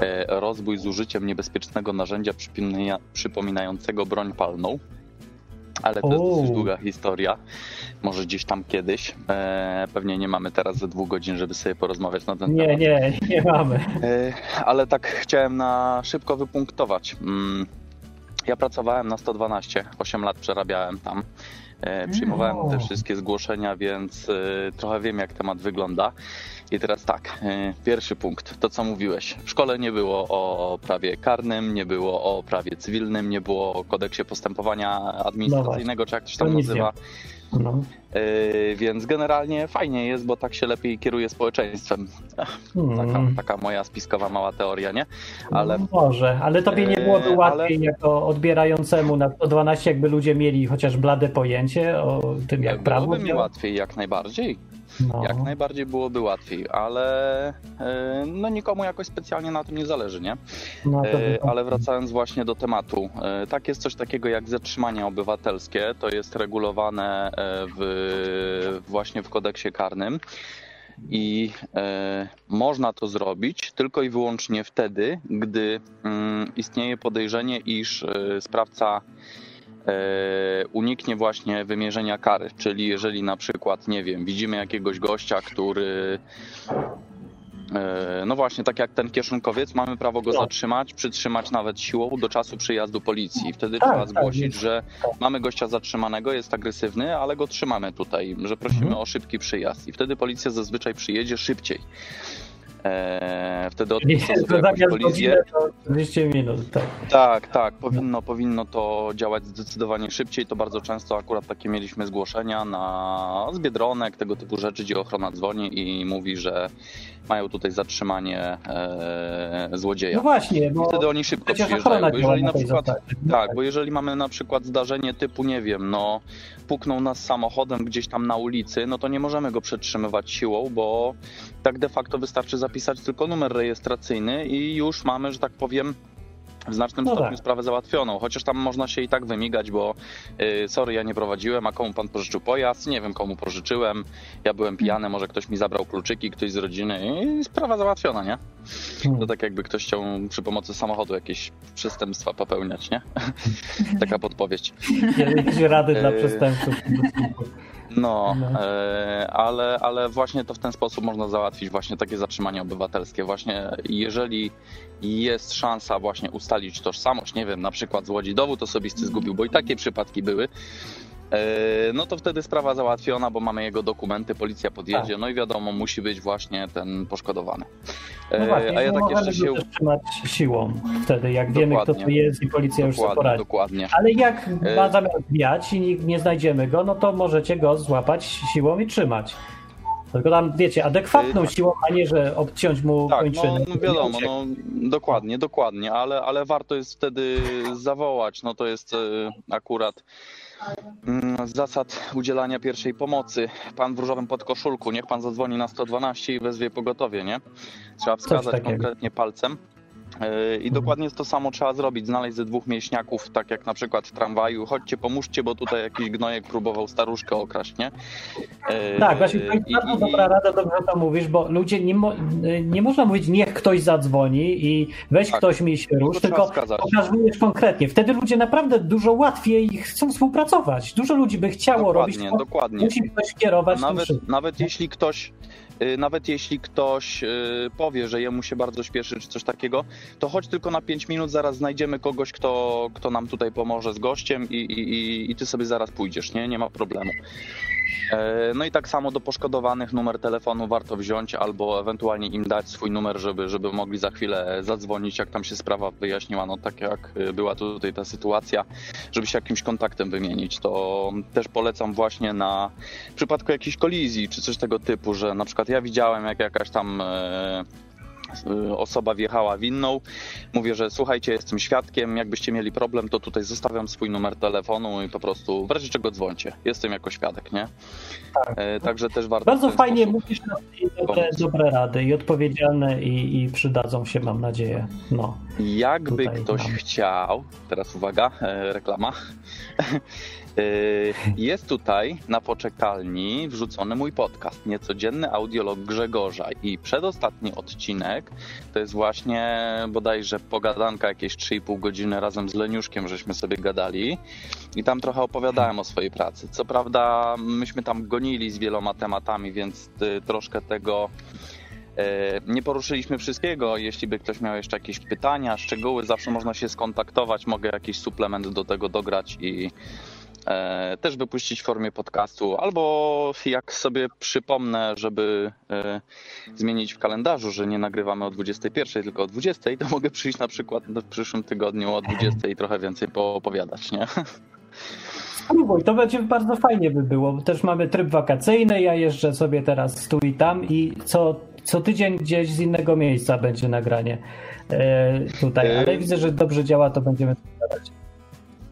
e, rozbój z użyciem niebezpiecznego narzędzia przypomina, przypominającego broń palną. Ale to jest dosyć długa historia. Może gdzieś tam kiedyś. E, pewnie nie mamy teraz ze dwóch godzin, żeby sobie porozmawiać na ten Nie, temat. nie, nie mamy. E, Ale tak chciałem na szybko wypunktować. Mm, Ja pracowałem na 112, 8 lat przerabiałem tam. E, Przyjmowałem te wszystkie zgłoszenia, więc e, trochę wiem, jak temat wygląda. I teraz tak, e, pierwszy punkt, to co mówiłeś. W szkole nie było o prawie karnym, nie było o prawie cywilnym, nie było o kodeksie postępowania administracyjnego, czy jak to się tam nic nie nazywa. No. E, Więc generalnie fajnie jest, bo tak się lepiej kieruje społeczeństwem. Taka, Mm. taka moja spiskowa mała teoria, nie? Ale No Może, ale tobie nie byłoby Eee, łatwiej jako odbierającemu na 112, jakby ludzie mieli chociaż blade pojęcie o tym, jak prawo byłoby mi łatwiej, jak najbardziej. No. Jak najbardziej byłoby łatwiej, ale e, no nikomu jakoś specjalnie na tym nie zależy, nie? No, E, by- Ale wracając właśnie do tematu, e, tak jest coś takiego jak zatrzymanie obywatelskie, to jest regulowane w, właśnie w kodeksie karnym. I e, można to zrobić tylko i wyłącznie wtedy, gdy mm, istnieje podejrzenie, iż e, sprawca uniknie właśnie wymierzenia kary. Czyli jeżeli na przykład, nie wiem, widzimy jakiegoś gościa, który e, no właśnie, tak jak ten kieszonkowiec, mamy prawo go No. zatrzymać, przytrzymać nawet siłą do czasu przyjazdu policji. Wtedy Tak, trzeba tak, zgłosić, że mamy gościa zatrzymanego, jest agresywny, ale go trzymamy tutaj, że prosimy Mhm. o szybki przyjazd. I wtedy policja zazwyczaj przyjedzie szybciej. E, wtedy odniosą sobie jakąś kolizję. godzinę to 200 minut, tak. Tak, tak, powinno, powinno to działać zdecydowanie szybciej. To bardzo często akurat takie mieliśmy zgłoszenia na z Biedronek, tego typu rzeczy, gdzie ochrona dzwoni i mówi, że mają tutaj zatrzymanie e, złodzieja. No właśnie, I bo wtedy oni szybko przyjeżdżają, bo jeżeli na przykład. No tak, bo jeżeli mamy na przykład zdarzenie typu, nie wiem, no puknął nas samochodem gdzieś tam na ulicy, no to nie możemy go przetrzymywać siłą, bo tak de facto wystarczy zapisać tylko numer rejestracyjny i już mamy, że tak powiem, w znacznym No stopniu tak. sprawę załatwioną. Chociaż tam można się i tak wymigać, bo y, sorry, ja nie prowadziłem, a komu pan pożyczył pojazd? Nie wiem, komu pożyczyłem. Ja byłem pijany, może ktoś mi zabrał kluczyki, ktoś z rodziny i sprawa załatwiona, nie? Hmm. To tak jakby ktoś chciał przy pomocy samochodu jakieś przestępstwa popełniać, nie? Taka podpowiedź. Jakieś rady dla Eee. przestępców. No, No. e, ale, ale właśnie to w ten sposób można załatwić właśnie takie zatrzymanie obywatelskie. Właśnie jeżeli jest szansa właśnie ustalić tożsamość, nie wiem, na przykład złodzi dowód osobisty zgubił, bo i takie przypadki były, no to wtedy sprawa załatwiona, bo mamy jego dokumenty, policja podjedzie, Tak. no i wiadomo, musi być właśnie ten poszkodowany. E, No właśnie, a ja tak jeszcze się... trzymać siłą wtedy, jak wiemy, kto to Dokładnie. jest i policja już sobie Dokładnie, poradzi. dokładnie. Ale jak E- ma zamiar zwiać i nie- nie znajdziemy go, no to możecie go złapać siłą i trzymać. Tylko tam, wiecie, adekwatną Tak. siłą, a nie, że obciąć mu Tak, kończyny. no, wiadomo, no, dokładnie, dokładnie, ale, ale warto jest wtedy zawołać, no to jest e, akurat zasad udzielania pierwszej pomocy. Pan w różowym podkoszulku, niech pan zadzwoni na 112 i wezwie pogotowie, nie? Trzeba wskazać konkretnie palcem. E, I dokładnie jest to samo trzeba zrobić, znaleźć ze dwóch mięśniaków, tak jak na przykład w tramwaju, chodźcie pomóżcie, bo tutaj jakiś gnojek próbował staruszkę okraść, nie? E, Tak, właśnie to jest bardzo dobra rada, dobrze to mówisz, bo ludzie nie, mo- nie można mówić niech ktoś zadzwoni i weź Tak. ktoś mi się rusz, Tylko pokazujesz konkretnie. Wtedy ludzie naprawdę dużo łatwiej chcą współpracować. Dużo ludzi by chciało robić, Dokładnie, tylko dokładnie. musi ktoś kierować tym Nawet, wszystkim. nawet jeśli ktoś nawet jeśli ktoś y, powie, że jemu się bardzo śpieszy czy coś takiego, to chodź tylko na 5 minut, zaraz znajdziemy kogoś, kto, kto nam tutaj pomoże z gościem i, i, i- i ty sobie zaraz pójdziesz, nie? Nie ma problemu. E, No i tak samo do poszkodowanych numer telefonu warto wziąć albo ewentualnie im dać swój numer, żeby, żeby mogli za chwilę zadzwonić, jak tam się sprawa wyjaśniła, no tak jak y, była tutaj ta sytuacja, żeby się jakimś kontaktem wymienić. To też polecam właśnie na w przypadku jakiejś kolizji czy coś tego typu, że na przykład ja widziałem jak jakaś tam e, e, osoba wjechała winną, mówię, że słuchajcie, jestem świadkiem, jakbyście mieli problem, to tutaj zostawiam swój numer telefonu i po prostu w razie czego dzwońcie. Jestem jako świadek, nie? E, Także też warto. Bardzo fajnie mówisz dobre, dobre rady i odpowiedzialne i, i przydadzą się, mam nadzieję. No. Jakby ktoś chciał, teraz uwaga, reklama. E, Jest tutaj na poczekalni wrzucony mój podcast, niecodzienny audiolog Grzegorza i przedostatni odcinek to jest właśnie bodajże pogadanka jakieś 3,5 godziny razem z Leniuszkiem, żeśmy sobie gadali i tam trochę opowiadałem o swojej pracy. Co prawda myśmy tam gonili z wieloma tematami, więc y, troszkę tego E, Nie poruszyliśmy wszystkiego. Jeśli by ktoś miał jeszcze jakieś pytania, szczegóły, zawsze można się skontaktować. Mogę jakiś suplement do tego dograć i też wypuścić w formie podcastu. Albo jak sobie przypomnę, żeby e, zmienić w kalendarzu, że nie nagrywamy o 21, tylko o 20, to mogę przyjść na przykład w przyszłym tygodniu o 20 i trochę więcej poopowiadać, nie? Spróbuj, to będzie bardzo fajnie by było. Też mamy tryb wakacyjny, ja jeżdżę sobie teraz tu i tam i co, co tydzień gdzieś z innego miejsca będzie nagranie e, tutaj, E, ale widzę, że dobrze działa, to będziemy składać.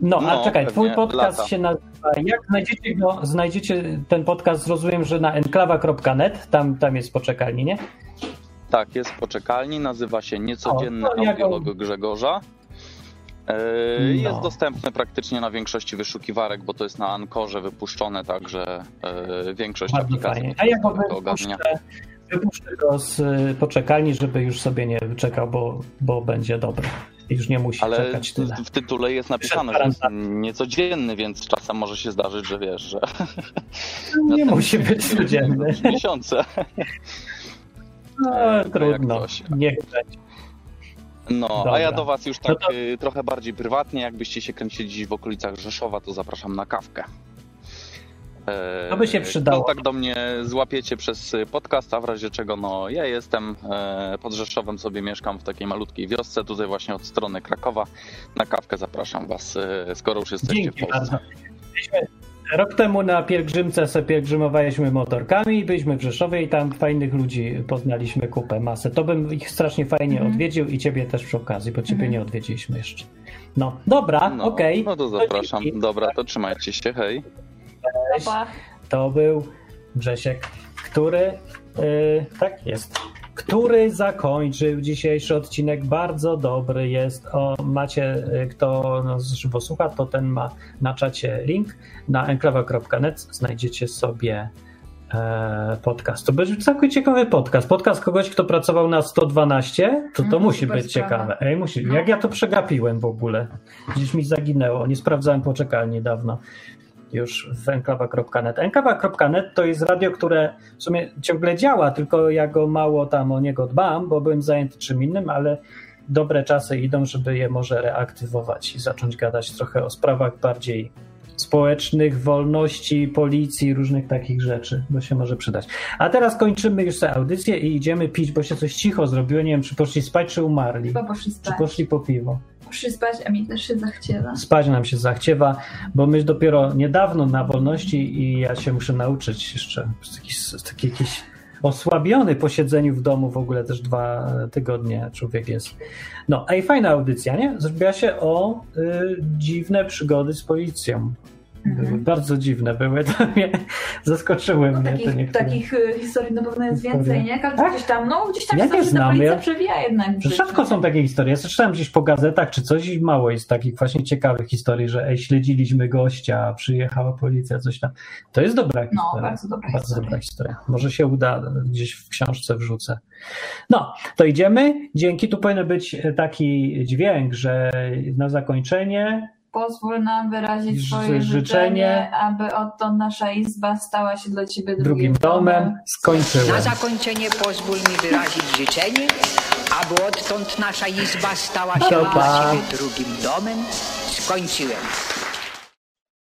No, a No, czekaj, twój podcast lata. się nazywa, jak znajdziecie go, znajdziecie ten podcast, zrozumiem, że na enklawa.net, tam, tam jest poczekalni, nie? Tak, jest poczekalni, nazywa się Niecodzienny O, go- Audiolog Grzegorza. E, No. Jest dostępny praktycznie na większości wyszukiwarek, bo to jest na Ankorze wypuszczone, także e, większość Bardzo aplikacji fajnie. A ja go wypuszczę, wypuszczę go z y, poczekalni, żeby już sobie nie czekał, bo, bo będzie dobry. Już nie musi Ale czekać tyle. w tytule jest napisane, że jest niecodzienny, więc czasem może się zdarzyć, że wiesz, że Nie musi być codzienny. miesiące. No, trudno. Niech będzie. No, Dobra. a ja do was już tak No to- y, trochę bardziej prywatnie, jakbyście się kręcili dziś w okolicach Rzeszowa, to zapraszam na kawkę. E, To by się przydało. Kontakt do mnie złapiecie przez podcast, a w razie czego, no ja jestem e, pod Rzeszowem, sobie mieszkam w takiej malutkiej wiosce, tutaj właśnie od strony Krakowa. Na kawkę zapraszam was, e, skoro już jesteście Dzięki w Polsce. bardzo. Rok temu na pielgrzymce sobie pielgrzymowaliśmy motorkami, byliśmy w Rzeszowie i tam fajnych ludzi poznaliśmy kupę, masę. To bym ich strasznie fajnie Mhm. odwiedził i ciebie też przy okazji, bo ciebie nie odwiedziliśmy jeszcze. No, dobra, No, okej. no to zapraszam. dzięki. Dobra, to trzymajcie się, hej. Pa. To był Grzesiek, który, yy, tak jest, który zakończył dzisiejszy odcinek. Bardzo dobry jest. O, macie, yy, kto nas żywo słucha, to ten ma na czacie link na enklawa.net. Znajdziecie sobie e, podcast. To będzie całkiem ciekawy podcast. Podcast kogoś, kto pracował na 112, to to Mhm, musi być sprawa. ciekawe. Ej, musi. No. Jak ja to przegapiłem w ogóle? Gdzieś mi zaginęło. Nie sprawdzałem poczekalni dawno już w enklawa.net. Enklawa.net to jest radio, które w sumie ciągle działa, tylko ja go mało tam o niego dbam, bo byłem zajęty czym innym, ale dobre czasy idą, żeby je może reaktywować i zacząć gadać trochę o sprawach bardziej społecznych, wolności, policji, różnych takich rzeczy, bo się może przydać. A teraz kończymy już tę audycję i idziemy pić, bo się coś cicho zrobiło. Nie wiem, czy poszli spać, czy umarli. Chyba poszli Czy spać. poszli po piwo. Poszli spać, a mi też się zachciewa. Spać nam się zachciewa, bo my dopiero niedawno na wolności i ja się muszę nauczyć jeszcze. Taki, taki jakiś osłabiony po siedzeniu w domu w ogóle też dwa tygodnie człowiek jest. No, a i fajna audycja, nie? Zrobiła się o y, dziwne przygody z policją. Były bardzo dziwne były, to mnie zaskoczyły No, mnie takich, takich y, historii na pewno jest więcej, nie? Każdy Tak? gdzieś tam, no gdzieś tam Ja się nie znam, policja ja- przewija jednak. Rzadko są takie historie. Ja czytałem gdzieś po gazetach czy coś i mało jest takich właśnie ciekawych historii, że ej, śledziliśmy gościa, przyjechała policja, coś tam. To jest dobra No, historia. bardzo dobra Bardzo historia. dobra historia. Może się uda, gdzieś w książce wrzucę. No, to idziemy. Dzięki. Tu powinien być taki dźwięk, że na zakończenie Pozwól nam wyrazić swoje życzenie, życzenie, aby odtąd nasza izba stała się dla Ciebie drugim domem skończyłem. Na zakończenie pozwól mi wyrazić życzenie, aby odtąd nasza izba stała się dla. Ciebie drugim domem. Skończyłem.